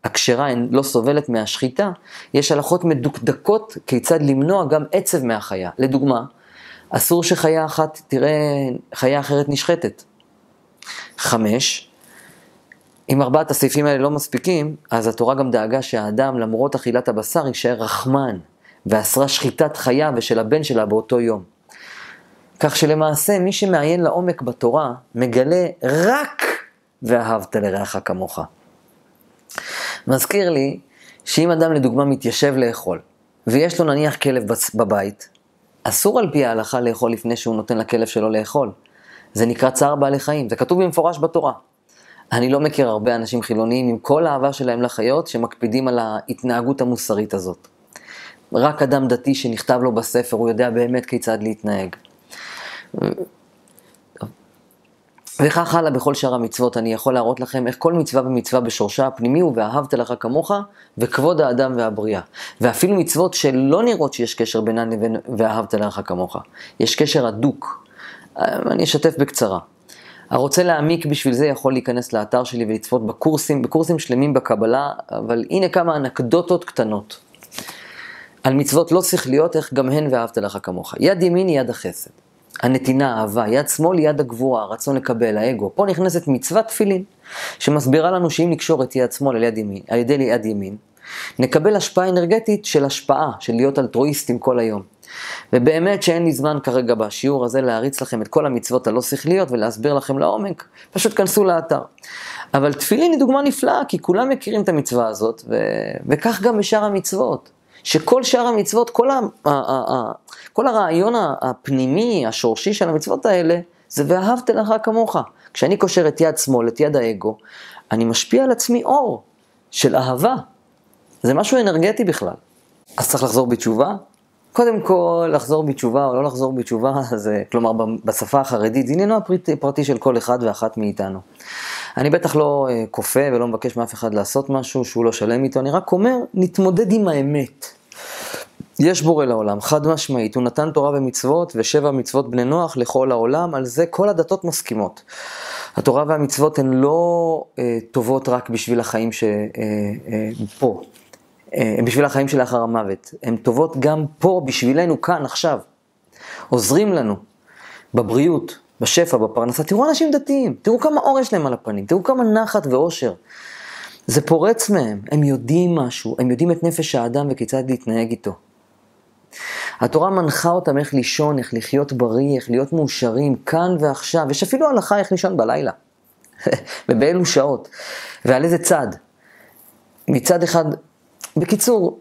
הכשרה לא סובלת מהשחיטה, יש הלכות מדוקדקות כיצד למנוע גם עצב מהחיה. לדוגמה, אסור שחיה אחת תראה חיה אחרת נשחטת. חמש, אם ארבעת הסעיפים האלה לא מספיקים, אז התורה גם דאגה שהאדם, למרות אכילת הבשר, יישאר רחמן, ואסרה שחיטת חיה ושל הבן שלה באותו יום. כך שלמעשה, מי שמעיין לעומק בתורה, מגלה רק ואהבת לרעך כמוך. מזכיר לי שאם אדם לדוגמה מתיישב לאכול, ויש לו נניח כלב בבית, אסור על פי ההלכה לאכול לפני שהוא נותן לכלב שלו לאכול. זה נקרא צער בעלי חיים, זה כתוב במפורש בתורה. אני לא מכיר הרבה אנשים חילוניים עם כל האהבה שלהם לחיות שמקפידים על ההתנהגות המוסרית הזאת. רק אדם דתי שנכתב לו בספר, הוא יודע באמת כיצד להתנהג. וכך הלאה בכל שאר המצוות, אני יכול להראות לכם איך כל מצווה ומצווה בשורשה הפנימי הוא ואהבת לך כמוך וכבוד האדם והבריאה. ואפילו מצוות שלא נראות שיש קשר בינן לבין ואהבת לך כמוך. יש קשר הדוק. אני אשתף בקצרה. הרוצה להעמיק בשביל זה יכול להיכנס לאתר שלי ולצפות בקורסים, בקורסים שלמים בקבלה, אבל הנה כמה אנקדוטות קטנות. על מצוות לא שכליות, איך גם הן ואהבת לך כמוך. יד ימין היא יד החסד. הנתינה, האהבה, יד שמאל היא יד הגבורה, הרצון לקבל, האגו. פה נכנסת מצוות תפילין, שמסבירה לנו שאם נקשור את יד שמאל על יד ימין, על ידי יד ימין, נקבל השפעה אנרגטית של השפעה, של להיות אלטרואיסטים כל היום. ובאמת שאין לי זמן כרגע בשיעור הזה להריץ לכם את כל המצוות הלא שכליות ולהסביר לכם לעומק, פשוט כנסו לאתר. אבל תפילין היא דוגמה נפלאה, כי כולם מכירים את המצווה הזאת, ו... וכך גם בשאר המצוות. שכל שאר המצוות, כל, ה... ה... ה... כל הרעיון הפנימי, השורשי של המצוות האלה, זה ואהבת לך כמוך. כשאני קושר את יד שמאל, את יד האגו, אני משפיע על עצמי אור של אהבה. זה משהו אנרגטי בכלל. אז צריך לחזור בתשובה, קודם כל, לחזור בתשובה או לא לחזור בתשובה, זה, כלומר, בשפה החרדית, זה עניינו הפרטי של כל אחד ואחת מאיתנו. אני בטח לא אה, כופה ולא מבקש מאף אחד לעשות משהו שהוא לא שלם איתו, אני רק אומר, נתמודד עם האמת. יש בורא לעולם, חד משמעית, הוא נתן תורה ומצוות ושבע מצוות בני נוח לכל העולם, על זה כל הדתות מסכימות. התורה והמצוות הן לא אה, טובות רק בשביל החיים שפה, אה, אה, אה, בשביל החיים שלאחר המוות. הן טובות גם פה, בשבילנו, כאן, עכשיו. עוזרים לנו בבריאות, בשפע, בפרנסה. תראו אנשים דתיים, תראו כמה אור יש להם על הפנים, תראו כמה נחת ואושר. זה פורץ מהם, הם יודעים משהו, הם יודעים את נפש האדם וכיצד להתנהג איתו. התורה מנחה אותם איך לישון, איך לחיות בריא, איך להיות מאושרים, כאן ועכשיו. יש אפילו הלכה איך לישון בלילה, ובאילו שעות, ועל איזה צד. מצד אחד, בקיצור,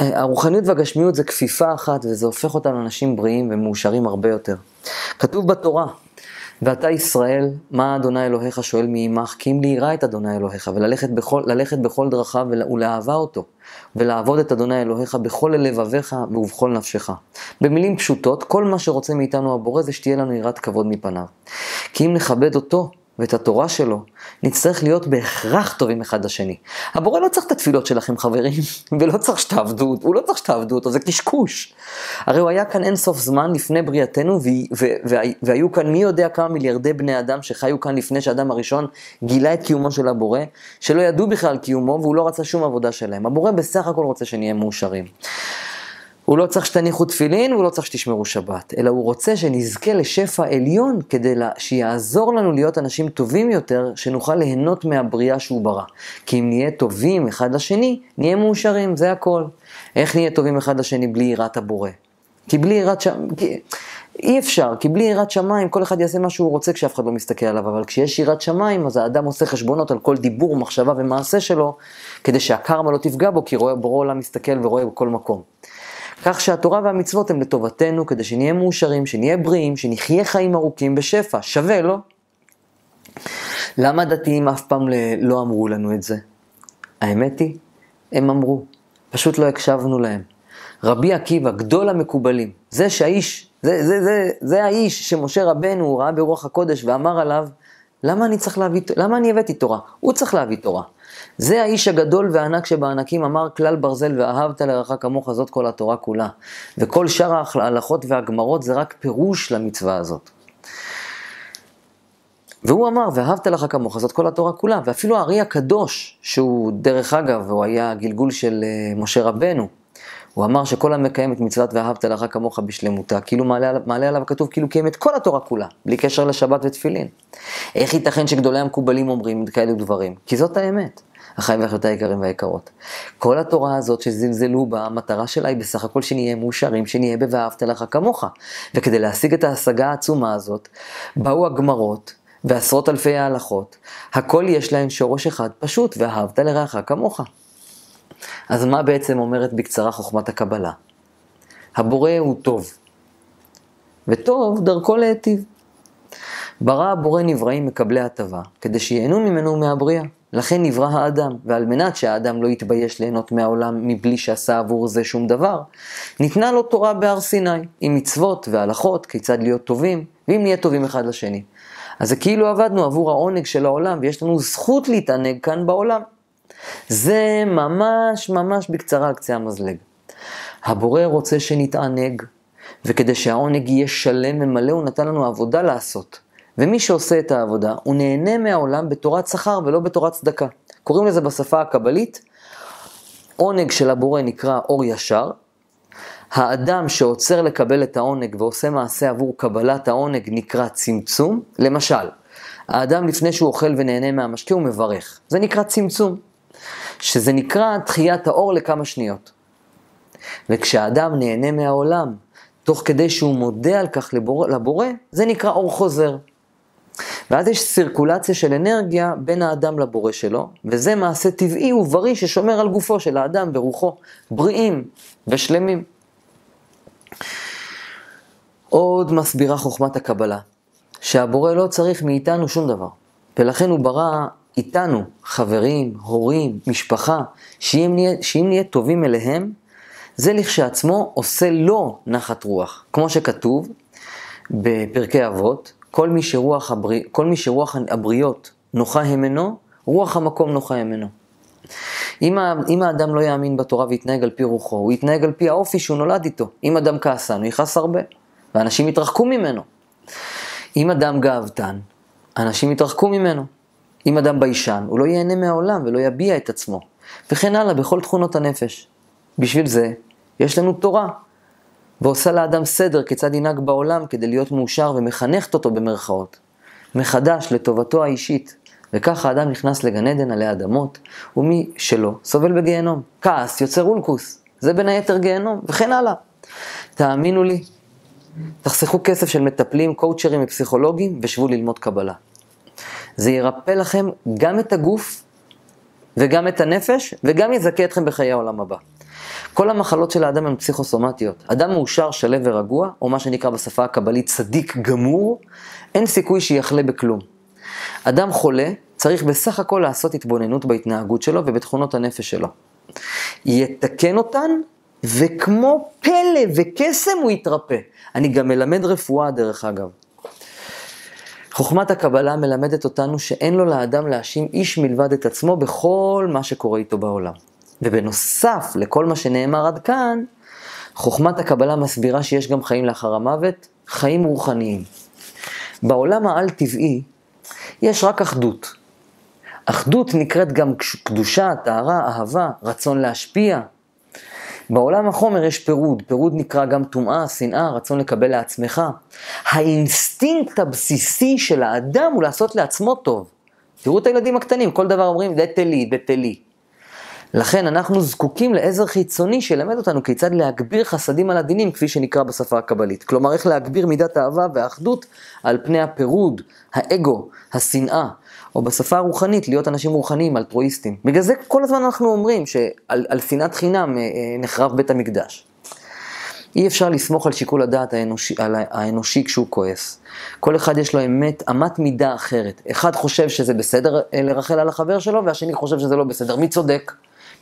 אה, הרוחניות והגשמיות זה כפיפה אחת, וזה הופך אותנו לאנשים בריאים ומאושרים הרבה יותר. כתוב בתורה, ואתה ישראל, מה אדוני אלוהיך שואל מעמך, כי אם ליראה את אדוני אלוהיך, וללכת בכל, בכל דרכיו ולאהבה אותו, ולעבוד את אדוני אלוהיך בכל לבביך ובכל נפשך. במילים פשוטות, כל מה שרוצה מאיתנו הבורא זה שתהיה לנו יראת כבוד מפניו. כי אם נכבד אותו, ואת התורה שלו, נצטרך להיות בהכרח טובים אחד לשני. הבורא לא צריך את התפילות שלכם חברים, ולא צריך שתעבדו, הוא לא צריך שתעבדו אותו, זה קשקוש. הרי הוא היה כאן אין סוף זמן לפני בריאתנו, והיו כאן מי יודע כמה מיליארדי בני אדם שחיו כאן לפני שהאדם הראשון גילה את קיומו של הבורא, שלא ידעו בכלל קיומו והוא לא רצה שום עבודה שלהם. הבורא בסך הכל רוצה שנהיה מאושרים. הוא לא צריך שתניחו תפילין, והוא לא צריך שתשמרו שבת, אלא הוא רוצה שנזכה לשפע עליון כדי לה, שיעזור לנו להיות אנשים טובים יותר, שנוכל ליהנות מהבריאה שהוא ברא. כי אם נהיה טובים אחד לשני, נהיה מאושרים, זה הכל. איך נהיה טובים אחד לשני בלי יראת הבורא? כי בלי יראת שמיים. אי אפשר, כי בלי יראת שמיים כל אחד יעשה מה שהוא רוצה כשאף אחד לא מסתכל עליו, אבל כשיש יראת שמיים אז האדם עושה חשבונות על כל דיבור, מחשבה ומעשה שלו, כדי שהקרמה לא תפגע בו, כי רואה בורא עולם מסתכל ורואה בכל מקום. כך שהתורה והמצוות הן לטובתנו, כדי שנהיה מאושרים, שנהיה בריאים, שנחיה חיים ארוכים בשפע. שווה, לא? למה הדתיים אף פעם לא אמרו לנו את זה? האמת היא, הם אמרו, פשוט לא הקשבנו להם. רבי עקיבא, גדול המקובלים, זה שהאיש, זה, זה, זה, זה האיש שמשה רבנו ראה ברוח הקודש ואמר עליו, למה אני צריך להביא, למה אני הבאתי תורה? הוא צריך להביא תורה. זה האיש הגדול והענק שבענקים אמר כלל ברזל ואהבת לרעך כמוך זאת כל התורה כולה. וכל שאר ההלכות והגמרות זה רק פירוש למצווה הזאת. והוא אמר, ואהבת לך כמוך, זאת כל התורה כולה. ואפילו הארי הקדוש, שהוא דרך אגב, הוא היה גלגול של uh, משה רבנו, הוא אמר שכל המקיים את מצוות ואהבת לך כמוך בשלמותה, כאילו מעלה, מעלה עליו כתוב, כאילו קיים את כל התורה כולה, בלי קשר לשבת ותפילין. איך ייתכן שגדולי המקובלים אומרים כאלו דברים? כי זאת האמת. החיים והחיות היקרים והיקרות. כל התורה הזאת שזלזלו בה, המטרה שלה היא בסך הכל שנהיה מאושרים, שנהיה ב"ואהבת לך כמוך". וכדי להשיג את ההשגה העצומה הזאת, באו הגמרות ועשרות אלפי ההלכות, הכל יש להן שורש אחד פשוט, ואהבת לרעך כמוך. אז מה בעצם אומרת בקצרה חוכמת הקבלה? הבורא הוא טוב, וטוב דרכו להיטיב. ברא הבורא נבראים מקבלי הטבה, כדי שייהנו ממנו מהבריאה. לכן נברא האדם, ועל מנת שהאדם לא יתבייש ליהנות מהעולם מבלי שעשה עבור זה שום דבר, ניתנה לו תורה בהר סיני, עם מצוות והלכות, כיצד להיות טובים, ואם נהיה טובים אחד לשני. אז זה כאילו עבדנו עבור העונג של העולם, ויש לנו זכות להתענג כאן בעולם. זה ממש ממש בקצרה על קצה המזלג. הבורא רוצה שנתענג, וכדי שהעונג יהיה שלם ומלא, הוא נתן לנו עבודה לעשות. ומי שעושה את העבודה, הוא נהנה מהעולם בתורת שכר ולא בתורת צדקה. קוראים לזה בשפה הקבלית, עונג של הבורא נקרא אור ישר, האדם שעוצר לקבל את העונג ועושה מעשה עבור קבלת העונג נקרא צמצום. למשל, האדם לפני שהוא אוכל ונהנה מהמשקה הוא מברך. זה נקרא צמצום, שזה נקרא דחיית האור לכמה שניות. וכשהאדם נהנה מהעולם, תוך כדי שהוא מודה על כך לבורא, לבורא זה נקרא אור חוזר. ואז יש סירקולציה של אנרגיה בין האדם לבורא שלו, וזה מעשה טבעי ובריא ששומר על גופו של האדם ורוחו, בריאים ושלמים. עוד מסבירה חוכמת הקבלה, שהבורא לא צריך מאיתנו שום דבר, ולכן הוא ברא איתנו, חברים, הורים, משפחה, שאם נהיה, שאם נהיה טובים אליהם, זה לכשעצמו עושה לו נחת רוח. כמו שכתוב בפרקי אבות, כל מי שרוח, הבריא, כל מי שרוח הבריות נוחה המנו, רוח המקום נוחה המנו. אם, אם האדם לא יאמין בתורה ויתנהג על פי רוחו, הוא יתנהג על פי האופי שהוא נולד איתו. אם אדם כעסן, הוא יכעס הרבה, ואנשים יתרחקו ממנו. אם אדם גאוותן, אנשים יתרחקו ממנו. אם אדם ביישן, הוא לא ייהנה מהעולם ולא יביע את עצמו. וכן הלאה, בכל תכונות הנפש. בשביל זה, יש לנו תורה, ועושה לאדם סדר כיצד ינהג בעולם כדי להיות מאושר ומחנכת אותו במרכאות. מחדש לטובתו האישית. וככה האדם נכנס לגן עדן עלי אדמות, ומי שלא, סובל בגיהנום. כעס יוצר אולקוס, זה בין היתר גיהנום, וכן הלאה. תאמינו לי, תחסכו כסף של מטפלים, קואוצ'רים ופסיכולוגים, ושבו ללמוד קבלה. זה ירפא לכם גם את הגוף, וגם את הנפש, וגם יזכה אתכם בחיי העולם הבא. כל המחלות של האדם הן פסיכוסומטיות. אדם מאושר, שלו ורגוע, או מה שנקרא בשפה הקבלית צדיק גמור, אין סיכוי שיחלה בכלום. אדם חולה צריך בסך הכל לעשות התבוננות בהתנהגות שלו ובתכונות הנפש שלו. יתקן אותן, וכמו פלא וקסם הוא יתרפא. אני גם מלמד רפואה דרך אגב. חוכמת הקבלה מלמדת אותנו שאין לו לאדם להאשים איש מלבד את עצמו בכל מה שקורה איתו בעולם. ובנוסף לכל מה שנאמר עד כאן, חוכמת הקבלה מסבירה שיש גם חיים לאחר המוות, חיים רוחניים. בעולם העל-טבעי יש רק אחדות. אחדות נקראת גם קדושה, טהרה, אהבה, רצון להשפיע. בעולם החומר יש פירוד, פירוד נקרא גם טומאה, שנאה, רצון לקבל לעצמך. האינסטינקט הבסיסי של האדם הוא לעשות לעצמו טוב. תראו את הילדים הקטנים, כל דבר אומרים, תתה לי, תתה לי. לכן אנחנו זקוקים לעזר חיצוני שילמד אותנו כיצד להגביר חסדים על הדינים, כפי שנקרא בשפה הקבלית. כלומר, איך להגביר מידת האהבה והאחדות על פני הפירוד, האגו, השנאה, או בשפה הרוחנית, להיות אנשים רוחניים, אלטרואיסטים. בגלל זה כל הזמן אנחנו אומרים שעל שנאת חינם אה, אה, נחרב בית המקדש. אי אפשר לסמוך על שיקול הדעת האנושי, על האנושי כשהוא כועס. כל אחד יש לו אמת, אמת מידה אחרת. אחד חושב שזה בסדר אה, לרחל על החבר שלו, והשני חושב שזה לא בסדר. מי צודק?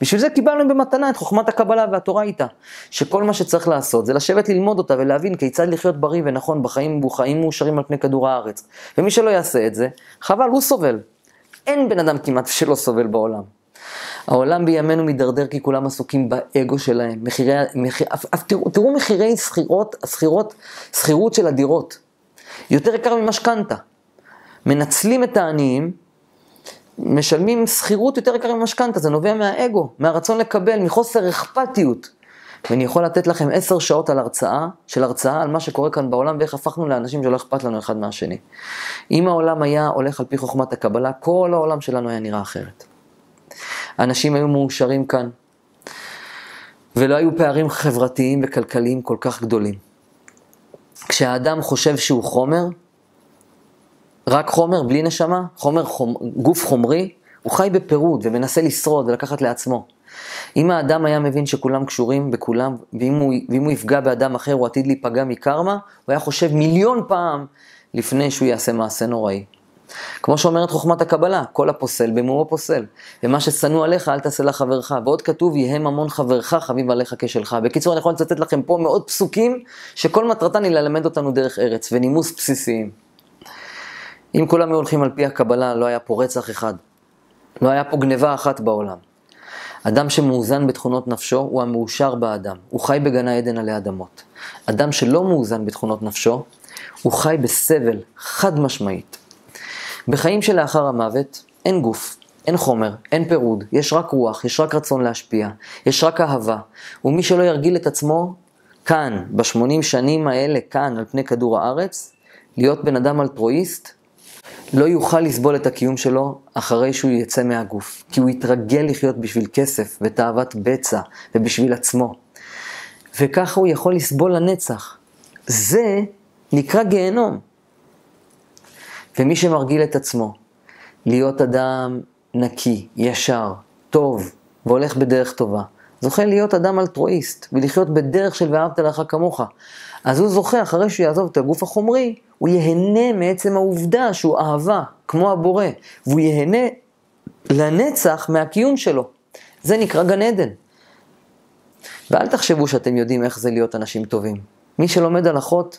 בשביל זה קיבלנו במתנה את חוכמת הקבלה והתורה איתה. שכל מה שצריך לעשות זה לשבת ללמוד אותה ולהבין כיצד לחיות בריא ונכון בחיים וחיים מאושרים על פני כדור הארץ. ומי שלא יעשה את זה, חבל, הוא סובל. אין בן אדם כמעט שלא סובל בעולם. העולם בימינו מידרדר כי כולם עסוקים באגו שלהם. מחירי, מחיר, אף, אף, תראו, תראו מחירי שכירות, שכירות, שכירות של הדירות. יותר יקר ממשכנתה. מנצלים את העניים משלמים שכירות יותר יקרה ממשכנתה, זה נובע מהאגו, מהרצון לקבל, מחוסר אכפתיות. ואני יכול לתת לכם עשר שעות על הרצאה, של הרצאה על מה שקורה כאן בעולם ואיך הפכנו לאנשים שלא אכפת לנו אחד מהשני. אם העולם היה הולך על פי חוכמת הקבלה, כל העולם שלנו היה נראה אחרת. אנשים היו מאושרים כאן, ולא היו פערים חברתיים וכלכליים כל כך גדולים. כשהאדם חושב שהוא חומר, רק חומר בלי נשמה, חומר חומ... גוף חומרי, הוא חי בפירוד ומנסה לשרוד ולקחת לעצמו. אם האדם היה מבין שכולם קשורים בכולם, ואם הוא, ואם הוא יפגע באדם אחר הוא עתיד להיפגע מקרמה, הוא היה חושב מיליון פעם לפני שהוא יעשה מעשה נוראי. כמו שאומרת חוכמת הקבלה, כל הפוסל במומו פוסל. ומה ששנוא עליך אל תעשה לחברך. ועוד כתוב, יהא ממון חברך חביב עליך כשלך. בקיצור, אני יכול לצטט לכם פה מאות פסוקים, שכל מטרתן היא ללמד אותנו דרך ארץ ונימוס בסיסיים. אם כולם היו הולכים על פי הקבלה, לא היה פה רצח אחד. לא היה פה גניבה אחת בעולם. אדם שמאוזן בתכונות נפשו הוא המאושר באדם. הוא חי בגן העדן עלי אדמות. אדם שלא מאוזן בתכונות נפשו, הוא חי בסבל, חד משמעית. בחיים שלאחר המוות אין גוף, אין חומר, אין פירוד, יש רק רוח, יש רק רצון להשפיע, יש רק אהבה. ומי שלא ירגיל את עצמו, כאן, בשמונים שנים האלה, כאן, על פני כדור הארץ, להיות בן אדם אלטרואיסט, לא יוכל לסבול את הקיום שלו אחרי שהוא יצא מהגוף. כי הוא יתרגל לחיות בשביל כסף ותאוות בצע ובשביל עצמו. וככה הוא יכול לסבול לנצח. זה נקרא גיהנום. ומי שמרגיל את עצמו להיות אדם נקי, ישר, טוב, והולך בדרך טובה, זוכה להיות אדם אלטרואיסט, ולחיות בדרך של ואהבת לך כמוך. אז הוא זוכה, אחרי שהוא יעזוב את הגוף החומרי, הוא ייהנה מעצם העובדה שהוא אהבה, כמו הבורא, והוא ייהנה לנצח מהקיום שלו. זה נקרא גן עדן. ואל תחשבו שאתם יודעים איך זה להיות אנשים טובים. מי שלומד הלכות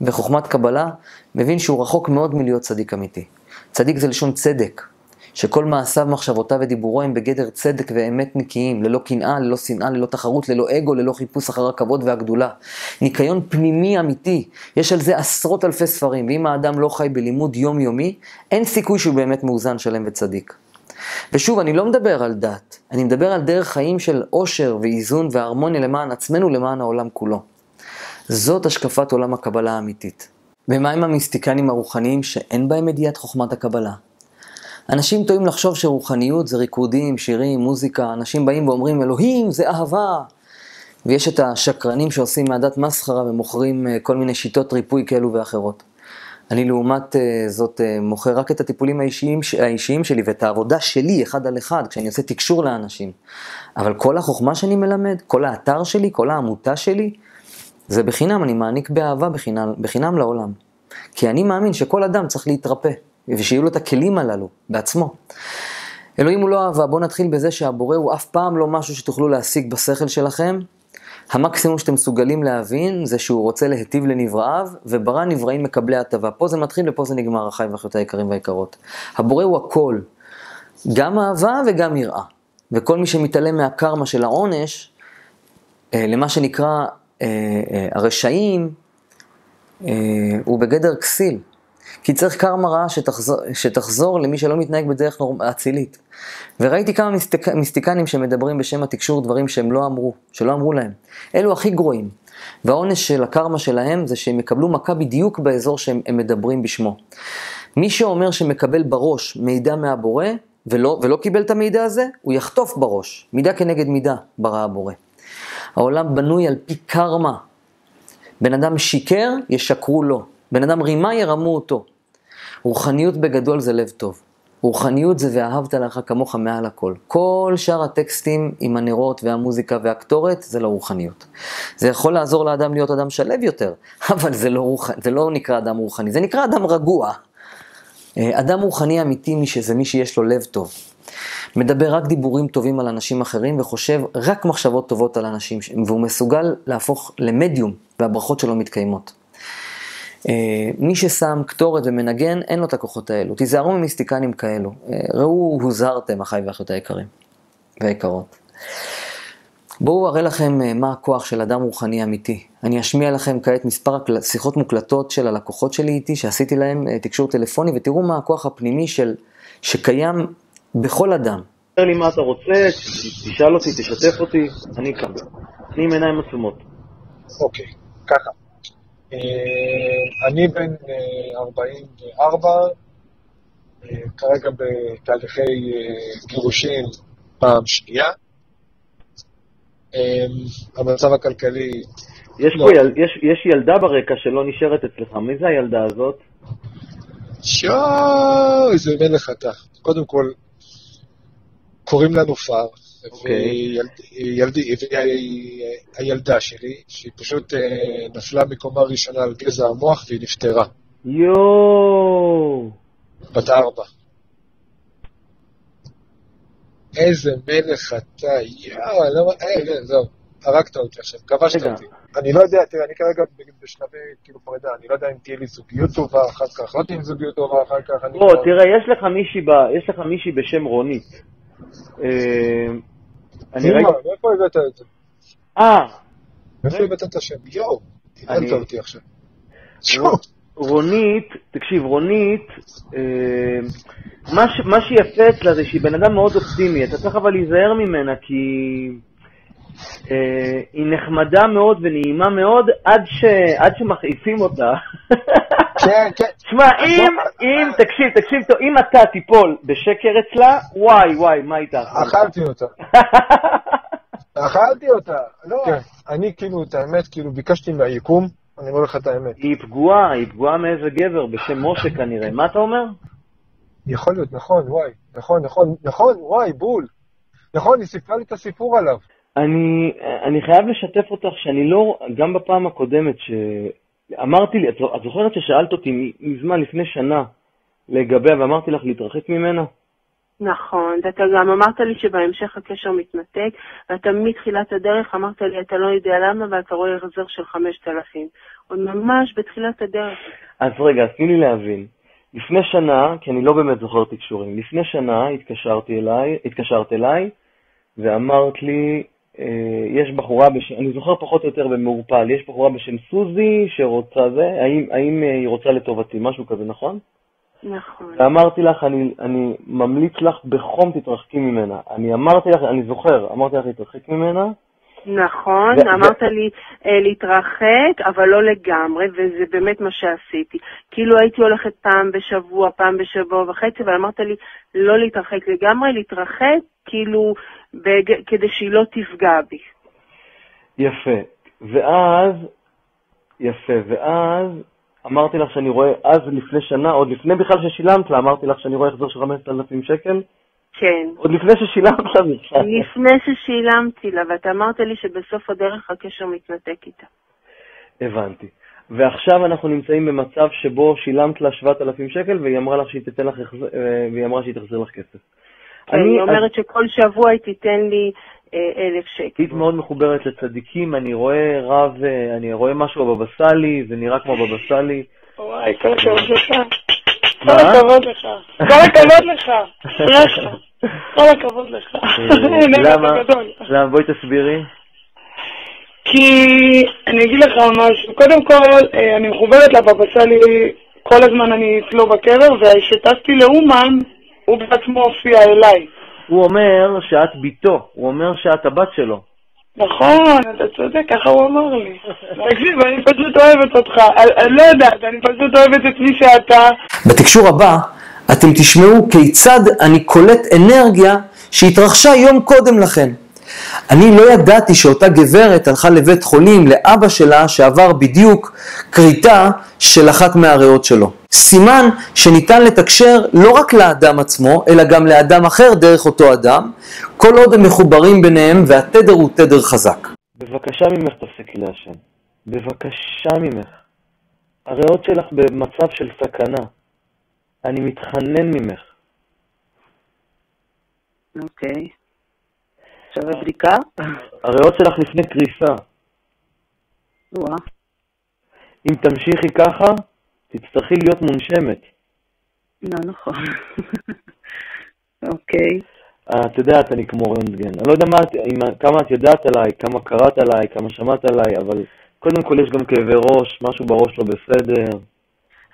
וחוכמת קבלה, מבין שהוא רחוק מאוד מלהיות צדיק אמיתי. צדיק זה לשון צדק, שכל מעשיו, מחשבותיו ודיבורו הם בגדר צדק ואמת נקיים, ללא קנאה, ללא שנאה, ללא תחרות, ללא אגו, ללא חיפוש אחר הכבוד והגדולה. ניקיון פנימי אמיתי, יש על זה עשרות אלפי ספרים, ואם האדם לא חי בלימוד יומיומי, אין סיכוי שהוא באמת מאוזן, שלם וצדיק. ושוב, אני לא מדבר על דת, אני מדבר על דרך חיים של עושר ואיזון והרמוניה למען עצמנו, למען העולם כולו. זאת השקפת עולם הקבלה האמיתית. ומה עם המיסטיקנים הרוחניים שאין בהם ידיעת חוכמת הקבלה? אנשים טועים לחשוב שרוחניות זה ריקודים, שירים, מוזיקה, אנשים באים ואומרים אלוהים זה אהבה. ויש את השקרנים שעושים מהדת מסחרה ומוכרים אה, כל מיני שיטות ריפוי כאלו ואחרות. אני לעומת אה, זאת אה, מוכר רק את הטיפולים האישיים, האישיים שלי ואת העבודה שלי אחד על אחד, כשאני עושה תקשור לאנשים. אבל כל החוכמה שאני מלמד, כל האתר שלי, כל העמותה שלי, זה בחינם, אני מעניק באהבה בחינם, בחינם לעולם. כי אני מאמין שכל אדם צריך להתרפא, ושיהיו לו את הכלים הללו בעצמו. אלוהים הוא לא אהבה, בואו נתחיל בזה שהבורא הוא אף פעם לא משהו שתוכלו להשיג בשכל שלכם. המקסימום שאתם מסוגלים להבין זה שהוא רוצה להיטיב לנבראיו, וברא נבראים מקבלי הטבה. פה זה מתחיל ופה זה נגמר, אחי ואחיותי היקרים והיקרות. הבורא הוא הכל, גם אהבה וגם יראה. וכל מי שמתעלם מהקרמה של העונש, אה, למה שנקרא אה, אה, הרשעים, הוא בגדר כסיל. כי צריך קרמה רעה שתחזור, שתחזור למי שלא מתנהג בדרך אצילית. וראיתי כמה מיסטיק, מיסטיקנים שמדברים בשם התקשור דברים שהם לא אמרו, שלא אמרו להם. אלו הכי גרועים. והעונש של הקרמה שלהם זה שהם יקבלו מכה בדיוק באזור שהם מדברים בשמו. מי שאומר שמקבל בראש מידע מהבורא, ולא, ולא קיבל את המידע הזה, הוא יחטוף בראש. מידה כנגד מידה, ברא הבורא. העולם בנוי על פי קרמה. בן אדם שיקר, ישקרו לו. בן אדם רימה, ירמו אותו. רוחניות בגדול זה לב טוב. רוחניות זה ואהבת לך כמוך מעל הכל. כל שאר הטקסטים עם הנרות והמוזיקה והקטורת זה לא רוחניות. זה יכול לעזור לאדם להיות אדם שלב יותר, אבל זה לא, רוח... זה לא נקרא אדם רוחני, זה נקרא אדם רגוע. אה, אדם רוחני אמיתי זה מי שיש לו לב טוב. מדבר רק דיבורים טובים על אנשים אחרים וחושב רק מחשבות טובות על אנשים, והוא מסוגל להפוך למדיום והברכות שלו מתקיימות. אה, מי ששם קטורת ומנגן, אין לו את הכוחות האלו. תיזהרו ממיסטיקנים כאלו. אה, ראו הוזהרתם, אחיי ואחיותי היקרים והיקרות. בואו אראה לכם אה, מה הכוח של אדם רוחני אמיתי. אני אשמיע לכם כעת מספר שיחות מוקלטות של הלקוחות שלי איתי, שעשיתי להם תקשור טלפוני, ותראו מה הכוח הפנימי של, שקיים בכל אדם. תספר לי מה אתה רוצה, תשאל אותי, תשתף אותי, אני כאן. אני עם עיניים עצומות. אוקיי, ככה. אה, אני בן 44, אה, אה, כרגע בתהליכי גירושין פעם שנייה. המצב הכלכלי... יש, לא... פה יל... יש, יש ילדה ברקע שלא נשארת אצלך, מי זה הילדה הזאת? שואו, איזה מלך אתה. קודם כל, קוראים לנו פאר, אוקיי. והילדה שלי, שהיא פשוט אה, נפלה מקומה ראשונה על גזע המוח והיא נפטרה. יואו! בת ארבע. איזה מלך אתה, יואו, לא... אה, זהו, הרגת אותי עכשיו, כבשת אותי. אני לא יודע, תראה, אני כרגע בשלבי כאילו פרידה, אני לא יודע אם תהיה לי זוגיות טובה אחר כך, לא תהיה לי זוגיות טובה אחר כך. בוא, תראה, יש לך מישהי בשם רונית. אני רגע... מאיפה הבאת את זה? אה. מאיפה הבאת את השם? יואו, הבנת אותי עכשיו. רונית, תקשיב, רונית, אה, מה, שיפה אצלה זה שהיא בן אדם מאוד אופטימי, אתה צריך אבל להיזהר ממנה כי היא נחמדה מאוד ונעימה מאוד עד, ש, עד שמחעיפים אותה. כן, כן. תשמע, אם, אם, תקשיב, תקשיב טוב, אם אתה תיפול בשקר אצלה, וואי, וואי, מה איתך? אכלתי אותה. אכלתי אותה. לא, אני כאילו, את האמת, כאילו, ביקשתי מהיקום, אני אומר לך את האמת. היא פגועה, היא פגועה מאיזה גבר, בשם משה כנראה. מה אתה אומר? יכול להיות, נכון, וואי. נכון, נכון, נכון, וואי, בול. נכון, היא סיפרה לי את הסיפור עליו. אני, אני חייב לשתף אותך שאני לא, גם בפעם הקודמת שאמרתי לי, את, את זוכרת ששאלת אותי מזמן, לפני שנה, לגביה, ואמרתי לך להתרחק ממנה? נכון, ואתה גם אמרת לי שבהמשך הקשר מתנתק, ואתה מתחילת הדרך אמרת לי, אתה לא יודע למה, ואתה רואה החזר של 5,000. עוד ממש בתחילת הדרך. אז רגע, אז תני לי להבין. לפני שנה, כי אני לא באמת זוכר תקשורים, לפני שנה התקשרתי אליי, התקשרת אליי, ואמרת לי, יש בחורה, בש... אני זוכר פחות או יותר במעורפל, יש בחורה בשם סוזי שרוצה זה, האם, האם אה, היא רוצה לטובתי, משהו כזה, נכון? נכון. ואמרתי לך, אני, אני ממליץ לך בחום תתרחקי ממנה. אני אמרתי לך, אני זוכר, אמרתי לך להתרחק ממנה. נכון, ו- אמרת לי אה, להתרחק, אבל לא לגמרי, וזה באמת מה שעשיתי. כאילו הייתי הולכת פעם בשבוע, פעם בשבוע וחצי, אבל אמרת לי לא להתרחק לגמרי, להתרחק כאילו בג... כדי שהיא לא תפגע בי. יפה. ואז, יפה, ואז אמרתי לך שאני רואה, אז לפני שנה, עוד לפני בכלל ששילמת לה, אמרתי לך שאני רואה החזר של 5,000 שקל? כן. עוד לפני ששילמת לה בכלל. לפני ששילמתי לה, ואתה אמרת לי שבסוף הדרך הקשר מתנתק איתה. הבנתי. ועכשיו אנחנו נמצאים במצב שבו שילמת לה 7,000 שקל והיא אמרה לך שהיא תיתן לך אה, והיא אמרה שהיא תחזיר לך כסף. כן, היא אומרת שכל שבוע היא תיתן לי אה, אלף שקל. היית מאוד מחוברת לצדיקים, אני רואה רב, אה, אני רואה משהו בבבא סאלי, זה נראה כמו בבא סאלי. וואי, כל הכבוד לך. כל? הכבוד לך. כל הכבוד לך. כל הכבוד לך. אה, למה? למה? בואי תסבירי. כי אני אגיד לך משהו. קודם כל, אני מחוברת לבבא סאלי, כל הזמן אני אצלו בקבר, וכשטסתי לאומן, הוא בעצמו הופיע אליי. הוא אומר שאת ביתו, הוא אומר שאת הבת שלו. נכון, אתה צודק, ככה הוא אמר לי. תקשיב, אני פשוט אוהבת אותך. אני- לא יודעת, אני פשוט אוהבת את מי שאתה. בתקשור הבא אתם תשמעו כיצד אני קולט אנרגיה שהתרחשה יום קודם לכן. אני לא ידעתי שאותה גברת הלכה לבית חולים לאבא שלה שעבר בדיוק כריתה של אחת מהריאות שלו. סימן שניתן לתקשר לא רק לאדם עצמו, אלא גם לאדם אחר דרך אותו אדם, כל עוד הם מחוברים ביניהם והתדר הוא תדר חזק. בבקשה ממך תפסיקי לעשן. בבקשה ממך. הריאות שלך במצב של סכנה. אני מתחנן ממך. אוקיי. שווה בדיקה? הריאות שלך לפני קריסה. וואה. אם תמשיכי ככה, תצטרכי להיות מונשמת. לא נכון. אוקיי. את יודעת, אני כמו רנטגן. אני לא יודע מה, אם- כמה את יודעת עליי, כמה קראת עליי, כמה שמעת עליי, אבל קודם כל יש גם כאבי ראש, משהו בראש לא בסדר.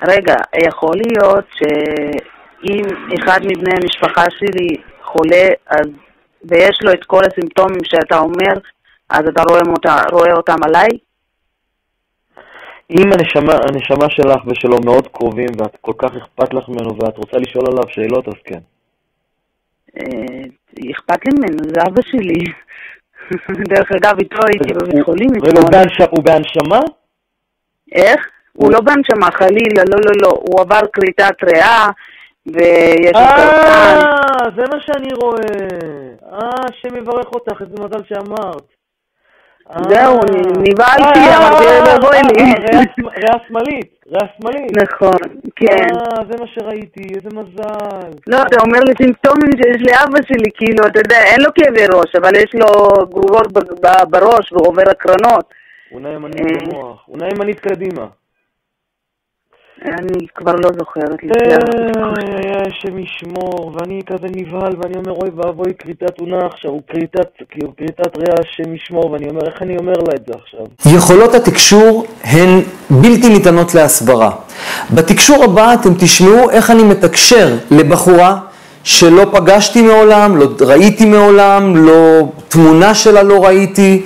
רגע, יכול להיות שאם אחד מבני המשפחה שלי חולה, אז, ויש לו את כל הסימפטומים שאתה אומר, אז אתה רואה, אותה, רואה אותם עליי? אם הנשמה, הנשמה שלך ושלו מאוד קרובים ואת כל כך אכפת לך ממנו ואת רוצה לשאול עליו שאלות, אז כן. אה, אכפת לי ממנו, זה אבא שלי. דרך אגב, איתו הייתי בבית חולים רגע, הוא הוא בהנשמה? איך? הוא לא בהנשמה, חלילה, לא, לא, לא. הוא עבר כריתת ריאה, ויש לו סרטן. אה, זה מה שאני רואה. אה, השם יברך אותך, איזה מזל שאמרת. אה, זהו, נבהלתי, אה, אמרתי, בואי אה, לי. אה, ריאה שמ- ריאה שמאלית, ריאה שמאלית. נכון, כן. אה, זה מה שראיתי, איזה מזל. לא, אתה אומר לי סימפטומים שיש לאבא שלי, כאילו, אתה יודע, אין לו כאבי ראש, אבל יש לו גרורות בראש ועובר הקרנות. הוא נעים. ימנית במוח, הוא ימנית קדימה. אני כבר לא זוכרת. איי, השם ישמור, ואני כזה נבהל, ואני אומר, אוי ואבוי, כריתת עונה עכשיו, הוא כריתת, כאילו, כריתת ריאה, השם ישמור, ואני אומר, איך אני אומר לה את זה עכשיו? יכולות התקשור הן בלתי ניתנות להסברה. בתקשור הבא אתם תשמעו איך אני מתקשר לבחורה שלא פגשתי מעולם, לא ראיתי מעולם, לא תמונה שלה לא ראיתי,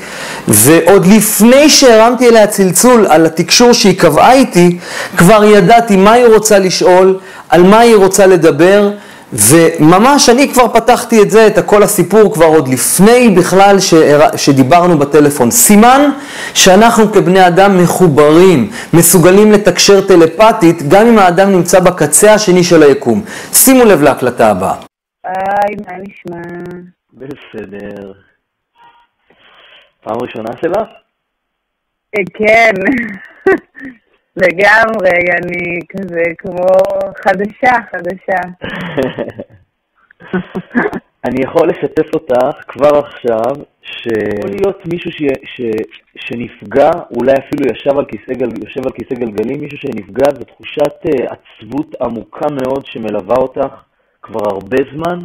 ועוד לפני שהרמתי אליה צלצול על התקשור שהיא קבעה איתי, כבר ידעתי מה היא רוצה לשאול, על מה היא רוצה לדבר, וממש אני כבר פתחתי את זה, את הכל הסיפור כבר עוד לפני בכלל שדיברנו בטלפון. סימן שאנחנו כבני אדם מחוברים, מסוגלים לתקשר טלפתית, גם אם האדם נמצא בקצה השני של היקום. שימו לב להקלטה הבאה. היי, מה נשמע? בסדר. פעם ראשונה שלך? כן. לגמרי, אני כזה כמו חדשה, חדשה. אני יכול לשתף אותך כבר עכשיו, שיכול להיות מישהו ש, ש, שנפגע, אולי אפילו ישב על כיסא, גל, יושב על כיסא גלגלים, מישהו שנפגע, זו תחושת uh, עצבות עמוקה מאוד שמלווה אותך כבר הרבה זמן.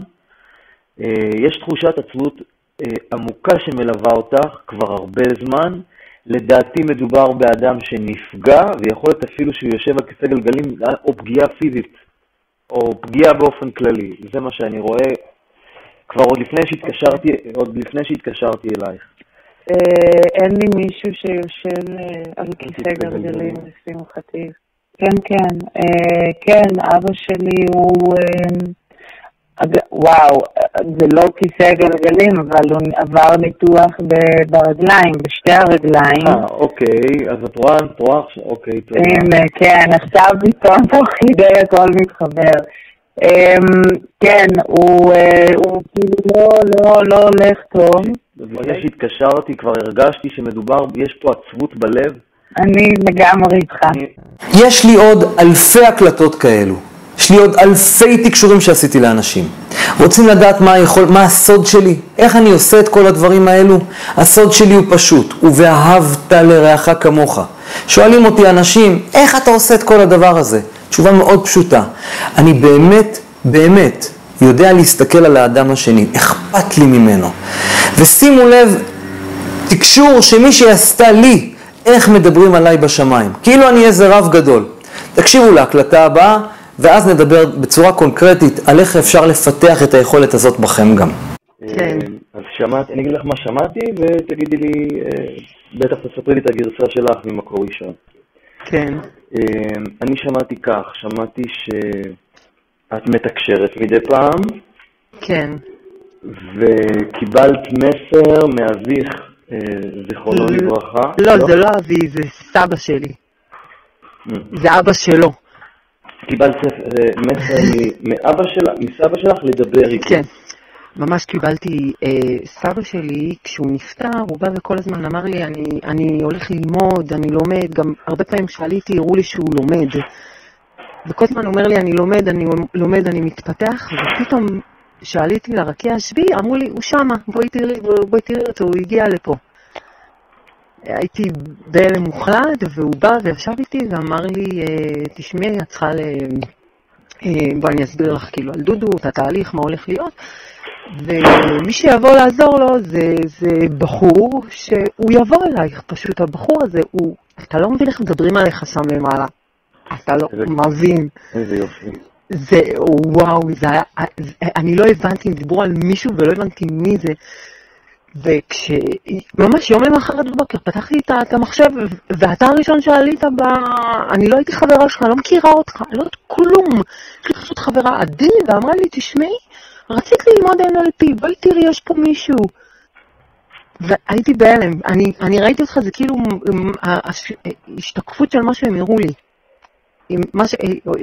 Uh, יש תחושת עצבות uh, עמוקה שמלווה אותך כבר הרבה זמן. לדעתי מדובר באדם שנפגע, ויכול להיות אפילו שהוא יושב על כיסא גלגלים, או פגיעה פיזית, או פגיעה באופן כללי. זה מה שאני רואה כבר עוד לפני שהתקשרתי, עוד לפני שהתקשרתי אלייך. אין לי מישהו שיושב על כיסא גלגלים, לשמחתי. כן, כן. כן, אבא שלי הוא... וואו, זה לא כיסא גלגלים, אבל הוא עבר ניתוח ברגליים, בשתי הרגליים. אה, אוקיי, אז את רואה, את רואה עכשיו, אוקיי, תודה. כן, עכשיו פתאום תוך כדי הכל מתחבר. כן, הוא כאילו לא, לא, לא הולך טוב. ברגע שהתקשרתי כבר הרגשתי שמדובר, יש פה עצבות בלב. אני לגמרי איתך. יש לי עוד אלפי הקלטות כאלו. יש לי עוד אלפי תקשורים שעשיתי לאנשים. רוצים לדעת מה, יכול, מה הסוד שלי? איך אני עושה את כל הדברים האלו? הסוד שלי הוא פשוט, ובאהבת לרעך כמוך. שואלים אותי אנשים, איך אתה עושה את כל הדבר הזה? תשובה מאוד פשוטה. אני באמת, באמת, יודע להסתכל על האדם השני, אכפת לי ממנו. ושימו לב, תקשור שמישהי עשתה לי, איך מדברים עליי בשמיים. כאילו אני איזה רב גדול. תקשיבו להקלטה הבאה. ואז נדבר בצורה קונקרטית על איך אפשר לפתח את היכולת הזאת בכם גם. כן. אז שמעתי, אני אגיד לך מה שמעתי, ותגידי לי, בטח תספרי לי את הגרסה שלך ממקור ראשון. כן. אני שמעתי כך, שמעתי שאת מתקשרת מדי פעם. כן. וקיבלת מסר מאביך, זיכרונו לברכה. לא, זה לא אבי, זה סבא שלי. זה אבא שלו. קיבלת מסר מאבא שלך, מסבא שלך לדבר איתי. כן, ממש קיבלתי. אה, סבא שלי, כשהוא נפטר, הוא בא וכל הזמן אמר לי, אני, אני הולך ללמוד, אני לומד, גם הרבה פעמים כשעליתי הראו לי שהוא לומד. וכל הזמן אומר לי, אני לומד, אני לומד, אני מתפתח, ופתאום כשעליתי לרקיע השביעי, אמרו לי, הוא שמה, בואי תראי, בואי תראי אותו, הוא הגיע לפה. הייתי בהלם מוחלט, והוא בא וישב איתי ואמר לי, תשמעי, את צריכה ל... בואי אני אסביר לך כאילו על דודו, את התהליך, מה הולך להיות. ומי שיבוא לעזור לו זה, זה בחור שהוא יבוא אלייך, פשוט הבחור הזה, הוא, אתה לא מבין איך מדברים עליך שם למעלה. אתה לא מבין. איזה יופי. זה, וואו, זה היה, אני לא הבנתי אם דיברו על מישהו ולא הבנתי מי זה. וכשממש יום למחרת בבוקר פתחתי את המחשב, ואתה הראשון שעלית ב... אני לא הייתי חברה שלך, לא מכירה אותך, לא יודעת כלום. יש לי פשוט חברה עדי, ואמרה לי, תשמעי, רציתי ללמוד NLP, בואי תראי, יש פה מישהו. והייתי בהלם, אני, אני ראיתי אותך, זה כאילו השתקפות של מה שהם הראו לי. עם מה ש...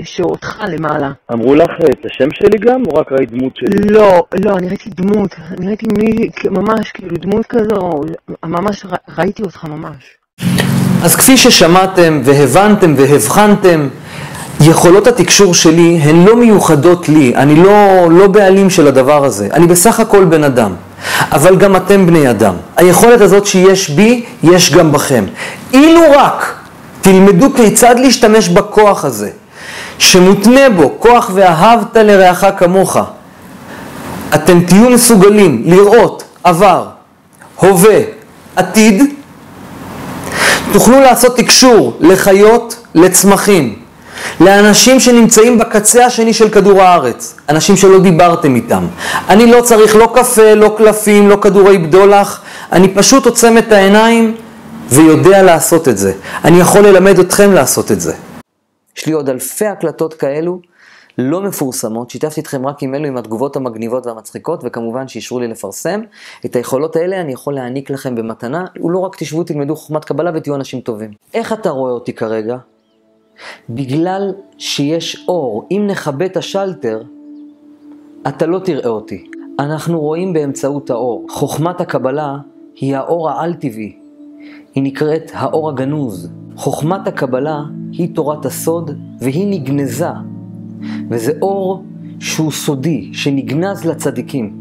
שאותך למעלה. אמרו לך את השם שלי גם, או רק ראית דמות שלי? לא, לא, אני ראיתי דמות. אני ראיתי מי, ממש, כאילו, דמות כזו, ממש ראיתי אותך ממש. אז כפי ששמעתם והבנתם והבחנתם, יכולות התקשור שלי הן לא מיוחדות לי, אני לא, לא בעלים של הדבר הזה, אני בסך הכל בן אדם, אבל גם אתם בני אדם. היכולת הזאת שיש בי, יש גם בכם. אילו רק תלמדו כיצד להשתמש בכוח הזה, שמותנה בו כוח ואהבת לרעך כמוך. אתם תהיו מסוגלים לראות עבר, הווה, עתיד, תוכלו לעשות תקשור לחיות, לצמחים, לאנשים שנמצאים בקצה השני של כדור הארץ, אנשים שלא דיברתם איתם. אני לא צריך לא קפה, לא קלפים, לא כדורי בדולח, אני פשוט עוצם את העיניים ויודע לעשות את זה. אני יכול ללמד אתכם לעשות את זה. יש לי עוד אלפי הקלטות כאלו, לא מפורסמות, שיתפתי אתכם רק עם אלו עם התגובות המגניבות והמצחיקות, וכמובן שאישרו לי לפרסם. את היכולות האלה אני יכול להעניק לכם במתנה, ולא רק תשבו, תלמדו חוכמת קבלה ותהיו אנשים טובים. איך אתה רואה אותי כרגע? בגלל שיש אור, אם נכבה את השלטר, אתה לא תראה אותי. אנחנו רואים באמצעות האור. חוכמת הקבלה היא האור העל-טבעי. היא נקראת האור הגנוז. חוכמת הקבלה היא תורת הסוד, והיא נגנזה. וזה אור שהוא סודי, שנגנז לצדיקים.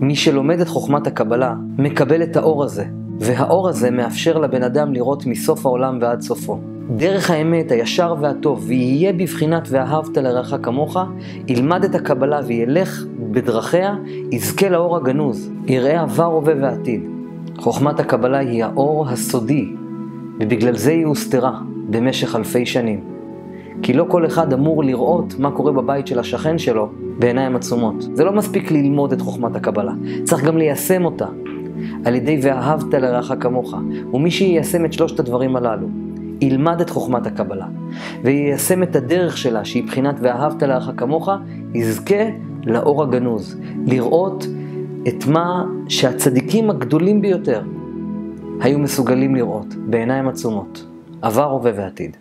מי שלומד את חוכמת הקבלה, מקבל את האור הזה, והאור הזה מאפשר לבן אדם לראות מסוף העולם ועד סופו. דרך האמת, הישר והטוב, ויהיה בבחינת ואהבת לרעך כמוך, ילמד את הקבלה וילך בדרכיה, יזכה לאור הגנוז, יראה עבר, הווה ועתיד. חוכמת הקבלה היא האור הסודי, ובגלל זה היא הוסתרה במשך אלפי שנים. כי לא כל אחד אמור לראות מה קורה בבית של השכן שלו בעיניים עצומות. זה לא מספיק ללמוד את חוכמת הקבלה, צריך גם ליישם אותה. על ידי ואהבת לרעך כמוך. ומי שיישם את שלושת הדברים הללו, ילמד את חוכמת הקבלה, ויישם את הדרך שלה, שהיא בחינת ואהבת לרעך כמוך, יזכה לאור הגנוז, לראות את מה שהצדיקים הגדולים ביותר היו מסוגלים לראות בעיניים עצומות, עבר, הווה ועתיד.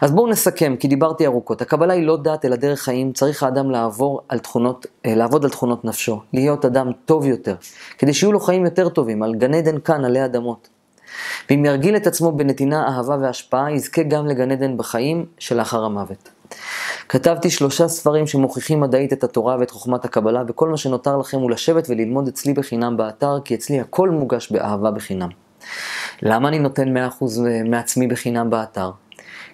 אז בואו נסכם, כי דיברתי ארוכות. הקבלה היא לא דת אלא דרך חיים, צריך האדם לעבור על תכונות, אה, לעבוד על תכונות נפשו, להיות אדם טוב יותר, כדי שיהיו לו חיים יותר טובים, על גן עדן כאן, עלי אדמות. ואם ירגיל את עצמו בנתינה, אהבה והשפעה, יזכה גם לגן עדן בחיים שלאחר המוות. כתבתי שלושה ספרים שמוכיחים מדעית את התורה ואת חוכמת הקבלה, וכל מה שנותר לכם הוא לשבת וללמוד אצלי בחינם באתר, כי אצלי הכל מוגש באהבה בחינם. למה אני נותן 100% מעצמי בחינם באתר?